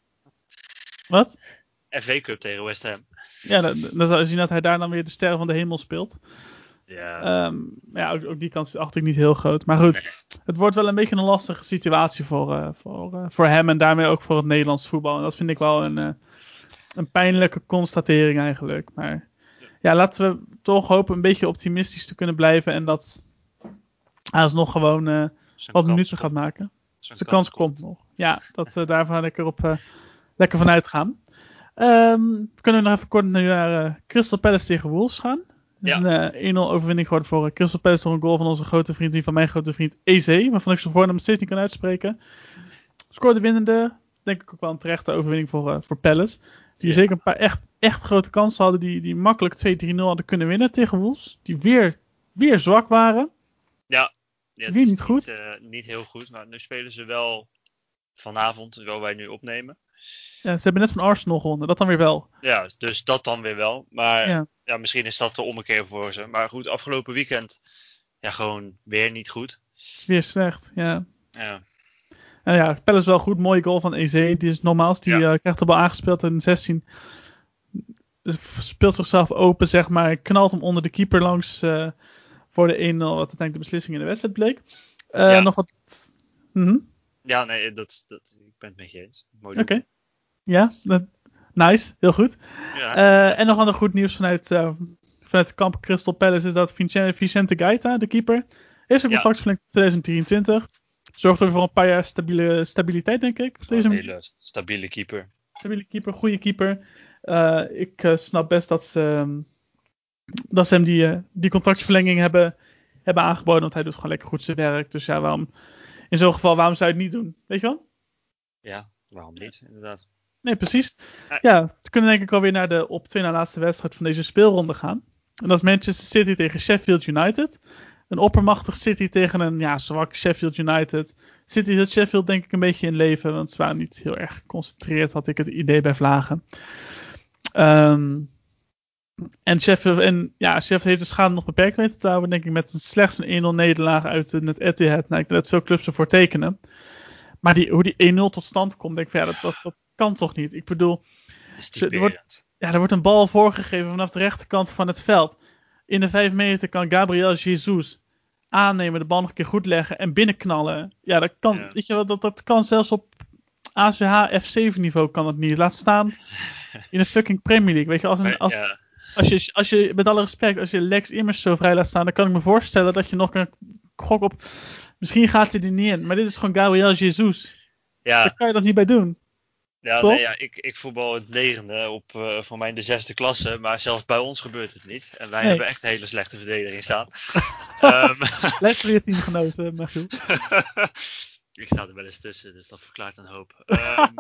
Wat? FA Cup tegen West Ham. Ja, dan, dan zou je zien dat hij daar dan weer de sterren van de hemel speelt. Ja, Ehm, ja, ook, ook die kans is achter ik niet heel groot. Maar goed, Nee. het wordt wel een beetje een lastige situatie voor, eh, voor, eh, voor hem en daarmee ook voor het Nederlands voetbal. En dat vind ik wel een, eh, een pijnlijke constatering eigenlijk. Maar ja, laten we toch hopen een beetje optimistisch te kunnen blijven en dat hij alsnog gewoon wat minuten komt. gaat maken. Zijn Zijn kans komt nog. Ja, dat daarvan lekker op lekker vanuit gaan. We kunnen nog even kort naar eh, Crystal Palace tegen Wolves gaan. Ja. een eh, 1-0 overwinning geworden voor eh, Crystal Palace door een goal van onze grote vriend, die van mijn grote vriend EZ, waarvan ik zijn voornaam steeds niet kan uitspreken. Scoorde winnende, denk ik ook wel een terechte overwinning voor, voor Palace. Die Ja. zeker een paar echt, echt grote kansen hadden, die, die makkelijk 2-3-0 hadden kunnen winnen tegen Wolves. Die weer, weer zwak waren. Ja, Weer niet goed? niet heel goed, maar nu spelen ze wel vanavond, terwijl wij nu opnemen. Ja, ze hebben net van Arsenal gewonnen, dat dan weer wel. Ja, dus dat dan weer wel. Maar Ja. ja. misschien is dat de ommekeer voor ze. Maar goed, afgelopen weekend ja, gewoon weer niet goed. Weer slecht, ja. Ja, En ja, Palace wel goed. Mooie goal van EZ. Die is normaals. Die Ja. eh, krijgt de bal aangespeeld in 16. Dus Speelt zichzelf open, zeg maar. Knalt hem onder de keeper langs eh, voor de 1-0. Wat uiteindelijk de beslissing in de wedstrijd bleek. Eh, Ja. Nog wat. Mhm, ja nee, dat, dat, ik ben het met je eens. Mooi Oké. Ja, nice. Heel goed. Ja, Eh, en nog ander goed nieuws vanuit, eh vanuit kamp Crystal Palace is dat Vicente, Vicente Gaeta, de keeper, heeft zijn Ja. contract verlengd tot 2023. Zorgt ook voor een paar jaar stabiele, stabiliteit, denk ik. Deze een hele stabiele keeper. stabiele keeper, goede keeper. Eh, ik snap best dat ze, ehm, dat ze hem die, die contractverlenging hebben, hebben aangeboden. Want hij doet gewoon lekker goed zijn werk. Dus ja, waarom, in zo'n geval, waarom zou je het niet doen? Weet je wel? Ja, waarom niet, inderdaad. Nee, precies. Ja, we kunnen denk ik alweer naar de op twee na laatste wedstrijd van deze speelronde gaan. En dat is Manchester City tegen Sheffield United. Een oppermachtig City tegen een ja, zwak Sheffield United. City hield Sheffield denk ik een beetje in leven, want ze waren niet heel erg geconcentreerd, had ik het idee bij Vlagen. Ehm, en Sheffield, en ja, Sheffield heeft de schade nog beperkt weten te houden, denk ik, met een slechts een 1-0 nederlaag uit het Etihad. Nou, ik denk dat veel clubs ervoor tekenen. Maar die, hoe die 1-0 tot stand komt, denk ik, van, ja, dat, dat, dat kan toch niet? Ik bedoel, Dat er wordt- ja, er wordt een bal voorgegeven vanaf de rechterkant van het veld. In de 5 meter kan Gabriel Jesus aannemen, de bal nog een keer goed leggen en binnenknallen. Ja, dat kan, Ja. weet je wel, dat, dat kan zelfs op ACH F7 niveau kan het niet. Laat staan in de fucking Premier League. Weet je, als, een, als, ja, als, je, als je, met alle respect, als je Lex Immers zo vrij laat staan, dan kan ik me voorstellen dat je nog kan gokken op, misschien gaat hij er niet in. Maar dit is gewoon Gabriel Jesus. ja, Daar kan je dat niet bij doen. Ja, nee, ja ik, ik voetbal in het negende op eh, voor mij in de zesde klasse. Maar zelfs bij ons gebeurt het niet. En wij Nee. hebben echt een hele slechte verdediging staan. Ehm, Les voor je teamgenoten, Michiel. ik sta er wel eens tussen, dus dat verklaart een hoop. Ehm,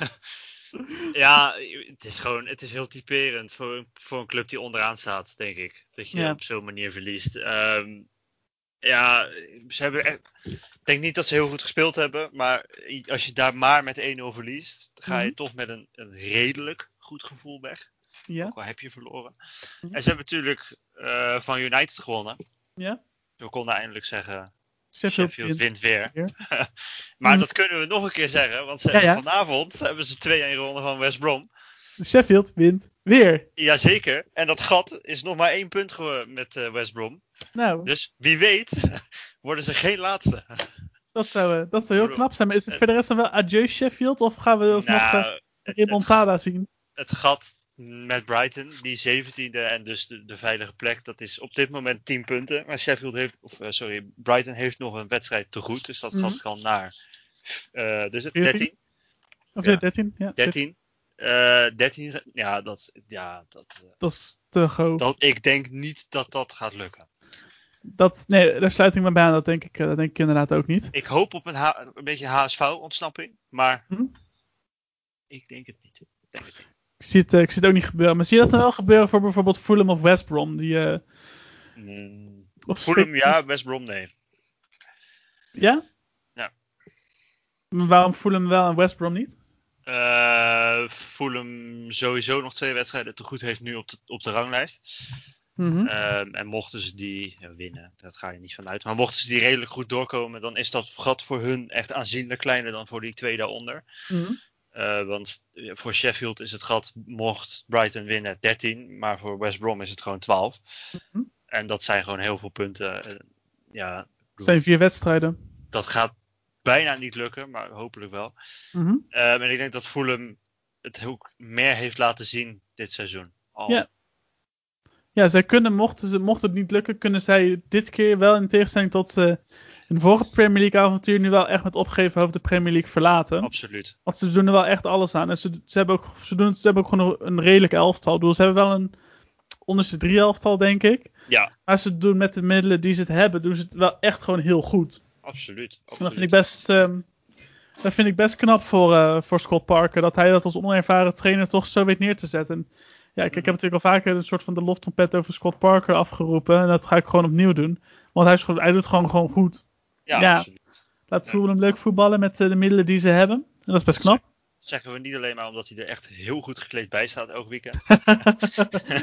ja, het is gewoon, het is heel typerend voor, een- voor een club die onderaan staat, denk ik. Dat je Ja. op zo'n manier verliest. Ehm, ja, ze hebben echt, ik denk niet dat ze heel goed gespeeld hebben, maar als je daar maar met 1-0 verliest, ga je Mhm. toch met een, een redelijk goed gevoel weg. Ja, Ook al heb je verloren. Mhm. En ze hebben natuurlijk eh, van United gewonnen. ja. We konden eindelijk zeggen, Sheffield, Sheffield wint. weer. weer. maar Mm. dat kunnen we nog een keer zeggen, want ze Ja, hebben ja. vanavond hebben ze 2-1 gewonnen van West Brom. Sheffield wint weer. Jazeker. En dat gat is nog maar één punt met eh, West Brom. Nou, Dus wie weet worden ze geen laatste. dat, zou, eh, dat zou heel Bro, knap zijn. Maar is het eh, voor de rest dan wel adieu Sheffield? Of gaan we alsnog eh, Nou, een remontada zien? het gat met Brighton, die 17e en dus de, de veilige plek, dat is op dit moment 10 punten. Maar Sheffield heeft, of eh, sorry, Brighton heeft nog een wedstrijd te goed. Dus dat Mhm. gat kan naar eh dus het 14? 13. Of ja. 13? Ja, 13. Eh 13, ja, dat, ja dat, eh, Dat is te hoog. Dat, dat, ik denk niet dat dat gaat lukken. nee, daar sluit ik me bij aan. Dat denk ik, eh, dat denk ik inderdaad ook niet. Ik hoop op een, beetje HSV-ontsnapping, maar Mhm. ik denk het niet. Ik denk het niet. Ik zie, het, eh, ik zie het ook niet gebeuren. Maar zie je dat dan wel gebeuren voor bijvoorbeeld Fulham of West Brom? Die, eh, Mm, Fulham ja, West Brom nee. Ja? Ja. Maar waarom Fulham wel en West Brom niet? Eh Fulham sowieso nog twee wedstrijden te goed heeft nu op de, op de ranglijst. Mhm. Ehm, en mochten ze die ja, winnen, dat ga je niet vanuit. Maar mochten ze die redelijk goed doorkomen, dan is dat gat voor hun echt aanzienlijk kleiner dan voor die twee daaronder. Eh, want eh, voor Sheffield is het gat, mocht Brighton winnen, 13. Maar voor West Brom is het gewoon 12. Mhm. En dat zijn gewoon heel veel punten. En ja, Het zijn vier wedstrijden. dat gaat bijna niet lukken, maar hopelijk wel. Ehm, en ik denk dat Fulham het ook meer heeft laten zien dit seizoen. Al. Ja. Ja, zij kunnen, mochten, ze, mocht het niet lukken, kunnen zij dit keer wel in tegenstelling tot eh hun vorige Premier League avontuur nu wel echt met opgeven hoofd de Premier League verlaten. Absoluut. Want ze doen er wel echt alles aan. En ze, ze, hebben, ook, ze, doen, ze hebben ook gewoon een, een redelijk elftal. Ik bedoel, ze hebben wel een onderste drie elftal, denk ik. Ja, Maar ze doen met de middelen die ze het hebben, doen ze het wel echt gewoon heel goed. Absoluut. Dat vind ik best, ehm, dat vind ik best knap voor, eh, voor Scott Parker. Dat hij dat als onervaren trainer toch zo weet neer te zetten. En ja, kijk, ik heb natuurlijk al vaker een soort van de loftrompet over Scott Parker afgeroepen. En dat ga ik gewoon opnieuw doen. Want hij, is gewoon, hij doet gewoon, gewoon goed. Ja, ja. absoluut. Laat Ja. Fulham leuk voetballen met eh, de middelen die ze hebben. En dat is best knap. Zeggen we niet alleen maar omdat hij er echt heel goed gekleed bij staat elk weekend.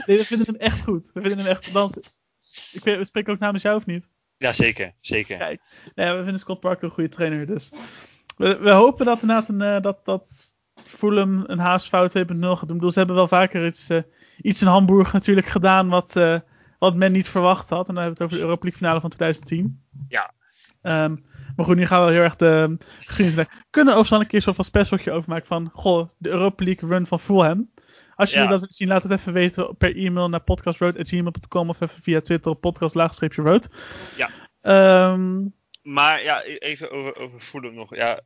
nee, we vinden hem echt goed. We vinden hem echt... Dan, ik weet, we spreken ook namens jou of niet? Ja, zeker. Zeker. Kijk, nee, we vinden Scott Parker een goede trainer. Dus we, we hopen dat inderdaad een, eh, dat, dat Fulham een haasfout 2.0 gaat doen. Ik bedoel, ze hebben wel vaker iets, eh, iets in Hamburg natuurlijk gedaan wat, eh, wat men niet verwacht had. En dan hebben we het over de Europa League finale van 2010. Ja. Ehm, maar goed, nu gaan we heel erg de geschiedenis. We kunnen overigens wel een keer zo'n van specialtje overmaken van, goh, de Europa League run van Fulham. Als jullie Ja. dat willen zien, laat het even weten per e-mail naar podcastroad.gmail.com of even via Twitter op podcast-road. Ja. Ehm, Maar ja, e- even over, over Fulham nog. Ja,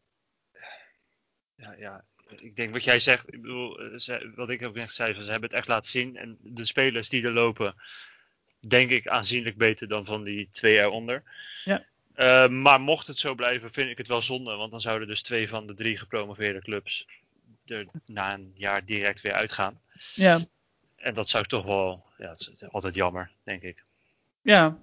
ja, ja, ik denk wat jij zegt. Ik bedoel, eh, ze- wat ik ook net zei, ze hebben het echt laten zien. En de spelers die er lopen, denk ik aanzienlijk beter dan van die twee eronder. Ja. Eh, maar mocht het zo blijven, vind ik het wel zonde. Want dan zouden dus twee van de drie gepromoveerde clubs er na een jaar direct weer uitgaan. ja, En dat zou ik toch wel, ja, het is altijd jammer, denk ik. ja,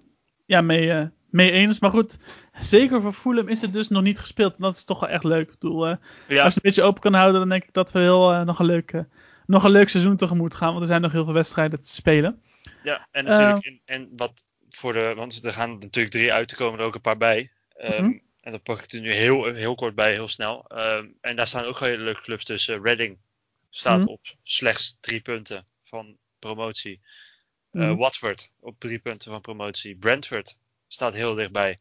ja mee, eh, mee eens. Maar goed, zeker voor Fulham is het dus nog niet gespeeld. En dat is toch wel echt leuk. Ik bedoel, eh, Ja, Als je het een beetje open kan houden, dan denk ik dat we heel, eh, nog, een leuk, nog een leuk seizoen tegemoet gaan. Want er zijn nog heel veel wedstrijden te spelen. Ja, en natuurlijk, en, en wat voor de, want er gaan natuurlijk drie uit, er komen er ook een paar bij. Mhm. En dan pak ik er nu heel, heel kort bij, heel snel. Ehm, en daar staan ook hele leuke clubs tussen. Reading staat Mhm. op slechts drie punten van promotie. Mhm. Watford op drie punten van promotie. Brentford staat heel dichtbij.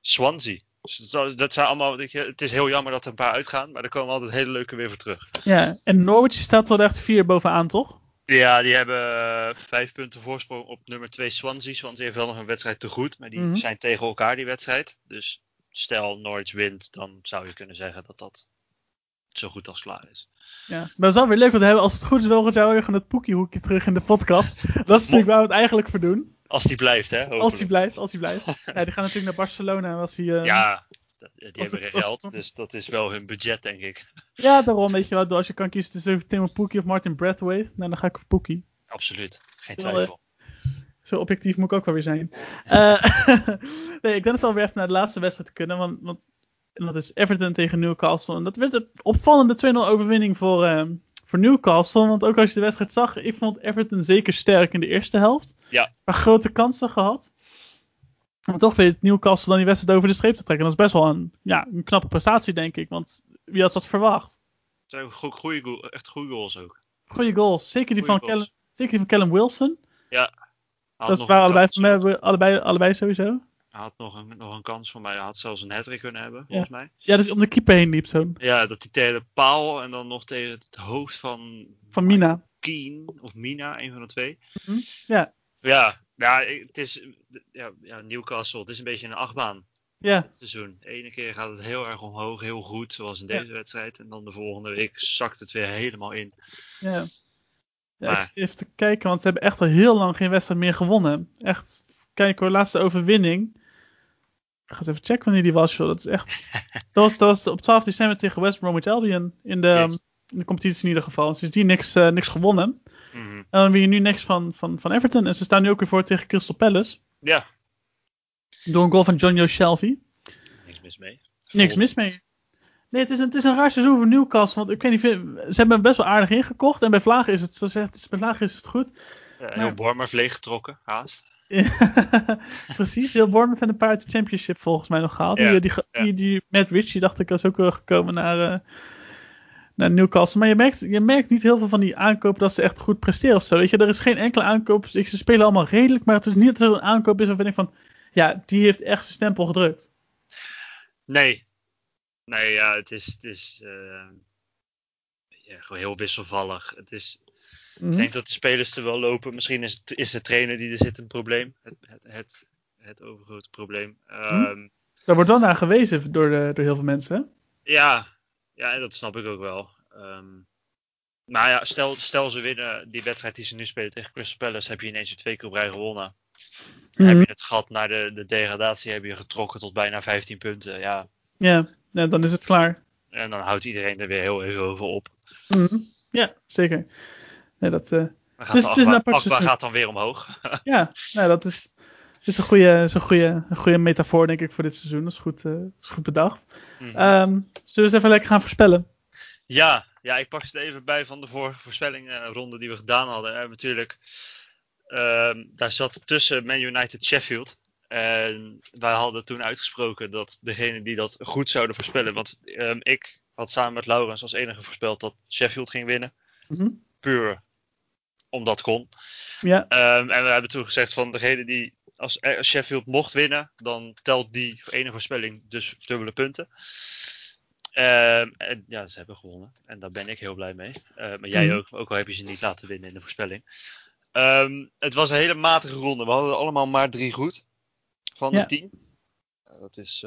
Swansea. Dus dat, dat zijn allemaal, het is heel jammer dat er een paar uitgaan, maar er komen altijd hele leuke weer voor terug. Ja, en Norwich staat wel echt vier bovenaan, toch? Ja, die hebben eh, vijf punten voorsprong op nummer 2 Swansea. Swansea heeft wel nog een wedstrijd te goed, maar die Mhm. zijn tegen elkaar die wedstrijd. Dus stel Norwich wint, dan zou je kunnen zeggen dat dat zo goed als klaar is. Ja. Maar dat is wel weer leuk, want we hebben, als het goed is, wel weer gewoon het poekiehoekje terug in de podcast. Dat is natuurlijk waar we het eigenlijk voor doen. Als die blijft, hè? Hopelijk. Als hij blijft, als hij blijft. Ja, die gaan natuurlijk naar Barcelona. Als hij, eh, Ja, die Als hebben geen geld, dus dat is wel hun budget, denk ik. ja, daarom weet je wel. Als je kan kiezen tussen Timo Poekie of Martin Brathwaite, nou, dan ga ik voor Poekie. Absoluut, geen eh, twijfel. Zo objectief moet ik ook wel weer zijn. Eh, nee, ik denk dat we alweer even naar de laatste wedstrijd te kunnen. Want, want en dat is Everton tegen Newcastle. En dat werd een opvallende 2-0 overwinning voor, eh, voor Newcastle. Want ook als je de wedstrijd zag, ik vond Everton zeker sterk in de eerste helft. Ja. Paar grote kansen gehad. Maar toch weet Newcastle dan die wedstrijd over de streep te trekken. Dat is best wel een, ja, een knappe prestatie, denk ik. Want wie had dat verwacht? Het zijn ook goe- goeie goal- echt goede goals ook. Goeie goals. Zeker die, Goeie van, goals. Callum, zeker die van Callum Wilson. Hij dat waren allebei, allebei, allebei sowieso. Hij had nog een, nog een kans voor mij. Hij had zelfs een hat kunnen hebben, volgens mij. Ja, dat hij om de keeper heen liep zo. Ja, dat hij tegen de paal en dan nog tegen het hoofd van Van Mina. Keen of Mina, een van de twee. Mhm, ja. Ja, ja, het is ja, ja, Newcastle. Het is een beetje een achtbaan Ja, dit seizoen. De ene keer gaat het heel erg omhoog, heel goed, zoals in Ja. deze wedstrijd. En dan de volgende week zakt het weer helemaal in. ja. ja Maar- even te kijken, want ze hebben echt al heel lang geen wedstrijd meer gewonnen. Echt, kijk hoor, laatste overwinning. Ik ga eens even checken wanneer die was, joh. Dat is echt... dat, was, dat was op 12 december tegen West Bromwich Albion in de, Yes. in de competitie in ieder geval. Sindsdien niks, eh, niks gewonnen. Mhm. En dan je nu niks van, van, van Everton. En ze staan nu ook weer voor tegen Crystal Palace. Ja, Door een goal van John Shelby. niks mis mee. Niks mis mee. Nee, het is, een, het is een raar seizoen voor Newcastle. Want ik weet niet, ze hebben hem best wel aardig ingekocht. En bij Vlagen is het, zo zegt, bij Vlagen is het goed. Ja, Maar- heel Bournemouth leeggetrokken, haast. Precies, heel Bournemouth en een paar uit de Championship volgens mij nog gehaald. Ja, die, die, ja. die, die Matt Ritchie dacht ik was ook wel gekomen naar, eh, naar Newcastle. Maar je merkt, je merkt niet heel veel van die aankopen dat ze echt goed presteren of zo. Weet je, er is geen enkele aankoop. Ik- Ze spelen allemaal redelijk, maar het is niet dat er een aankoop is waarvan ik van, ja, die heeft echt zijn stempel gedrukt. Nee. Nee, ja, het is, het is eh, ja, gewoon heel wisselvallig. Het is, Mhm. Ik denk dat de spelers er wel lopen. Misschien is, het, is de trainer die er zit een probleem. Het, het, het, het overgrote probleem. Ehm, Daar wordt wel naar gewezen door, de, door heel veel mensen. hè? ja, ja, dat snap ik ook wel. Ehm, maar ja, stel, stel ze winnen die wedstrijd die ze nu spelen tegen Crystal Palace. Heb je ineens weer twee keer op rij gewonnen. Mhm. Heb je het gat naar de, de degradatie heb je getrokken tot bijna 15 punten. Ja, Ja, dan is het klaar. en dan houdt iedereen er weer heel even over op. Mhm. Ja, zeker. Nee, dat, eh, gaat Dus het apart Akba seizoen. gaat dan weer omhoog. ja, nou, dat is, is een, goede, is een, goede, een goede metafoor, denk ik, voor dit seizoen. Dat is goed, eh, is goed bedacht. Mhm. Ehm, zullen we eens even lekker gaan voorspellen? Ja, ja, ik pak er even bij van de vorige voorspellingronde die we gedaan hadden. En natuurlijk, ehm, daar zat tussen Man United Sheffield. En wij hadden toen uitgesproken dat degene die dat goed zouden voorspellen. Want ehm, ik had samen met Laurens als enige voorspeld dat Sheffield ging winnen. Mhm. Puur omdat kon. Ja, Ehm, en we hebben toen gezegd van degene die als, eh, als Sheffield mocht winnen, dan telt die ene voorspelling dus dubbele punten. Ehm, en ja, ze hebben gewonnen. En daar ben ik heel blij mee. Eh, maar jij Mhm. ook, ook al heb je ze niet laten winnen in de voorspelling. Ehm, het was een hele matige ronde. We hadden allemaal maar drie goed van Ja. de tien. Eh, dat is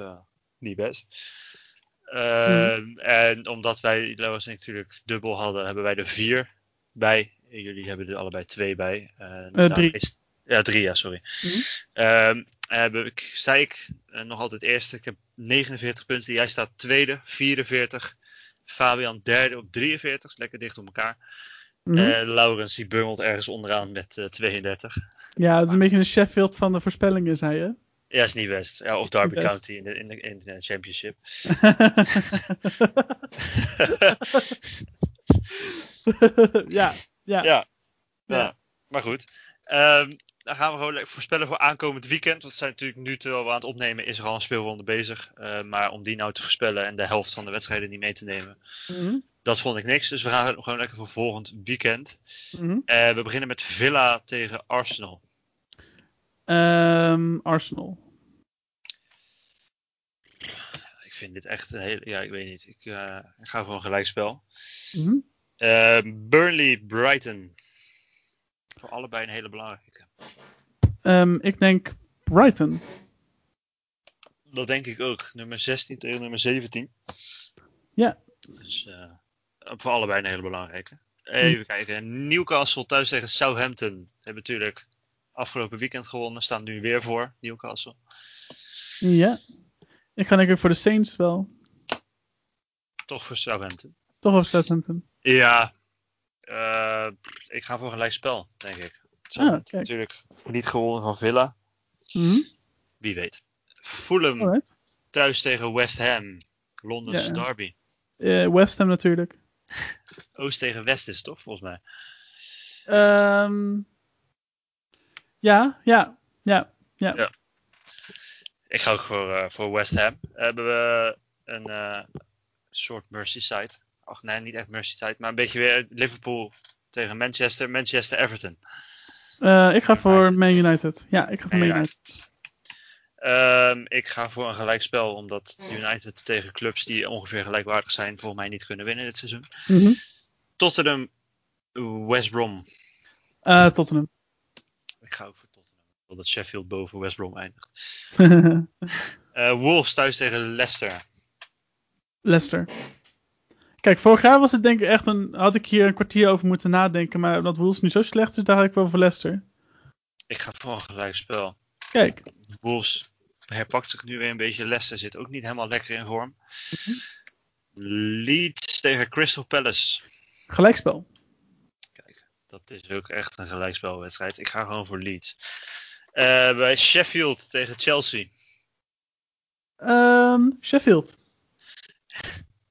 niet best. Ehm, En omdat wij, Lois en ik natuurlijk dubbel hadden, hebben wij er vier bij. En jullie hebben er allebei twee bij. Daarmee drie. is- ja, drie, ja, sorry. Mhm. Ehm, heb ik, sta ik eh, nog altijd eerste. Ik heb 49 punten. Jij staat tweede, 44. Fabian derde op 43. Is lekker dicht op elkaar. Mhm. En Laurens die bungelt ergens onderaan met eh, 32. ja het is een beetje een Sheffield van de voorspellingen, zei je. Ja, is niet best. Ja, of Derby. County in de, in de, in de championship. ja, ja. Ja. ja. Ja. Maar goed. Ehm, dan gaan we gewoon lekker voorspellen voor aankomend weekend. Want we zijn natuurlijk nu terwijl we aan het opnemen is er al een speelronde bezig. Eh, maar om die nou te voorspellen en de helft van de wedstrijden niet mee te nemen. Mhm. Dat vond ik niks. Dus we gaan gewoon lekker voor volgend weekend. Mhm. Eh, we beginnen met Villa tegen Arsenal. Ehm, Arsenal. Ik vind dit echt een hele... Ja, ik weet niet. Ik, eh, ik ga voor een gelijkspel. Eh, Burnley, Brighton. Voor allebei een hele belangrijke. Ehm, ik denk Brighton. Dat denk ik ook. Nummer 16 tegen nummer 17. Ja. Dus eh, voor allebei een hele belangrijke. Even kijken. Newcastle thuis tegen Southampton. Hebben natuurlijk afgelopen weekend gewonnen. Staan nu weer voor Newcastle. Ja. Ik ga denk ik voor de Saints wel. Toch voor Southampton. Toch of Southampton. Ja. eh, ik ga voor een gelijk spel, denk ik. Kijk. natuurlijk niet gewonnen van Villa. Mhm. Wie weet. Fulham Alright. thuis tegen West Ham. Londense Ja. derby. Eh, West Ham natuurlijk. Oost tegen West is het toch, volgens mij. Ehm, ja, ja, ja, ja. Ja. Ik ga ook voor, eh, voor West Ham. Hebben we een soort Merseyside. Ach nee, niet echt Merseyside, maar een beetje weer Liverpool tegen Manchester. Manchester-Everton. Eh, ik ga voor Man United. Ja, ik ga voor Man United. Ehm, ik ga voor een gelijkspel, omdat United tegen clubs die ongeveer gelijkwaardig zijn, volgens mij niet kunnen winnen dit seizoen. Mhm. Tottenham, West Brom. Eh, Tottenham. Ik ga ook voor Tottenham. Ik wil dat Sheffield boven West Brom eindigt. Eh, Wolves thuis tegen Leicester. Leicester. Kijk, vorig jaar was het denk ik echt een. Had ik hier een kwartier over moeten nadenken. Maar omdat Wolves nu zo slecht is, daar ga ik wel voor Leicester. Ik ga voor een gelijkspel. Kijk. Wolves herpakt zich nu weer een beetje. Leicester zit ook niet helemaal lekker in vorm. Leeds tegen Crystal Palace. Gelijkspel. Kijk, dat is ook echt een gelijkspelwedstrijd. Ik ga gewoon voor Leeds. Eh, bij Sheffield tegen Chelsea. Ehm, Sheffield.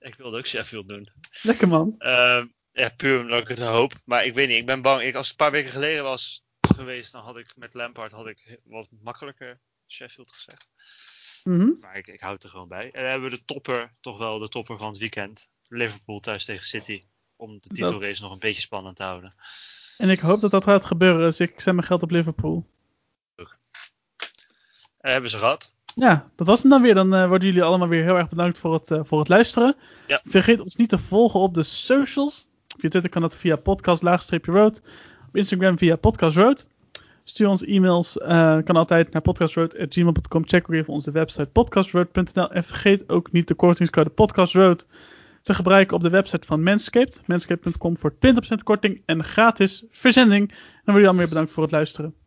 Ik wilde ook Sheffield doen. Lekker man. Eh, ja, puur omdat ik het hoop. Maar ik weet niet, ik ben bang. Ik, als het een paar weken geleden was geweest, dan had ik met Lampard had ik wat makkelijker Sheffield gezegd. Mhm. Maar ik, ik houd er gewoon bij. En dan hebben we de topper, toch wel de topper van het weekend. Liverpool thuis tegen City. Om de titelrace nog een beetje spannend te houden. En ik hoop dat dat gaat gebeuren, dus ik zet mijn geld op Liverpool. Eh, hebben ze gehad. Ja, dat was hem dan weer. Dan eh, worden jullie allemaal weer heel erg bedankt voor het, eh, voor het luisteren. Ja. Vergeet ons niet te volgen op de socials. Via Twitter kan dat via podcast-road. Op Instagram via podcastroad. Stuur ons e-mails. eh, kan altijd naar podcastroad.gmail.com. Check ook even onze website podcastroad.nl. En vergeet ook niet de kortingscode podcastroad te gebruiken op de website van Manscaped. Manscaped.com voor 20% korting en gratis verzending. En dan wil je allemaal weer bedankt voor het luisteren.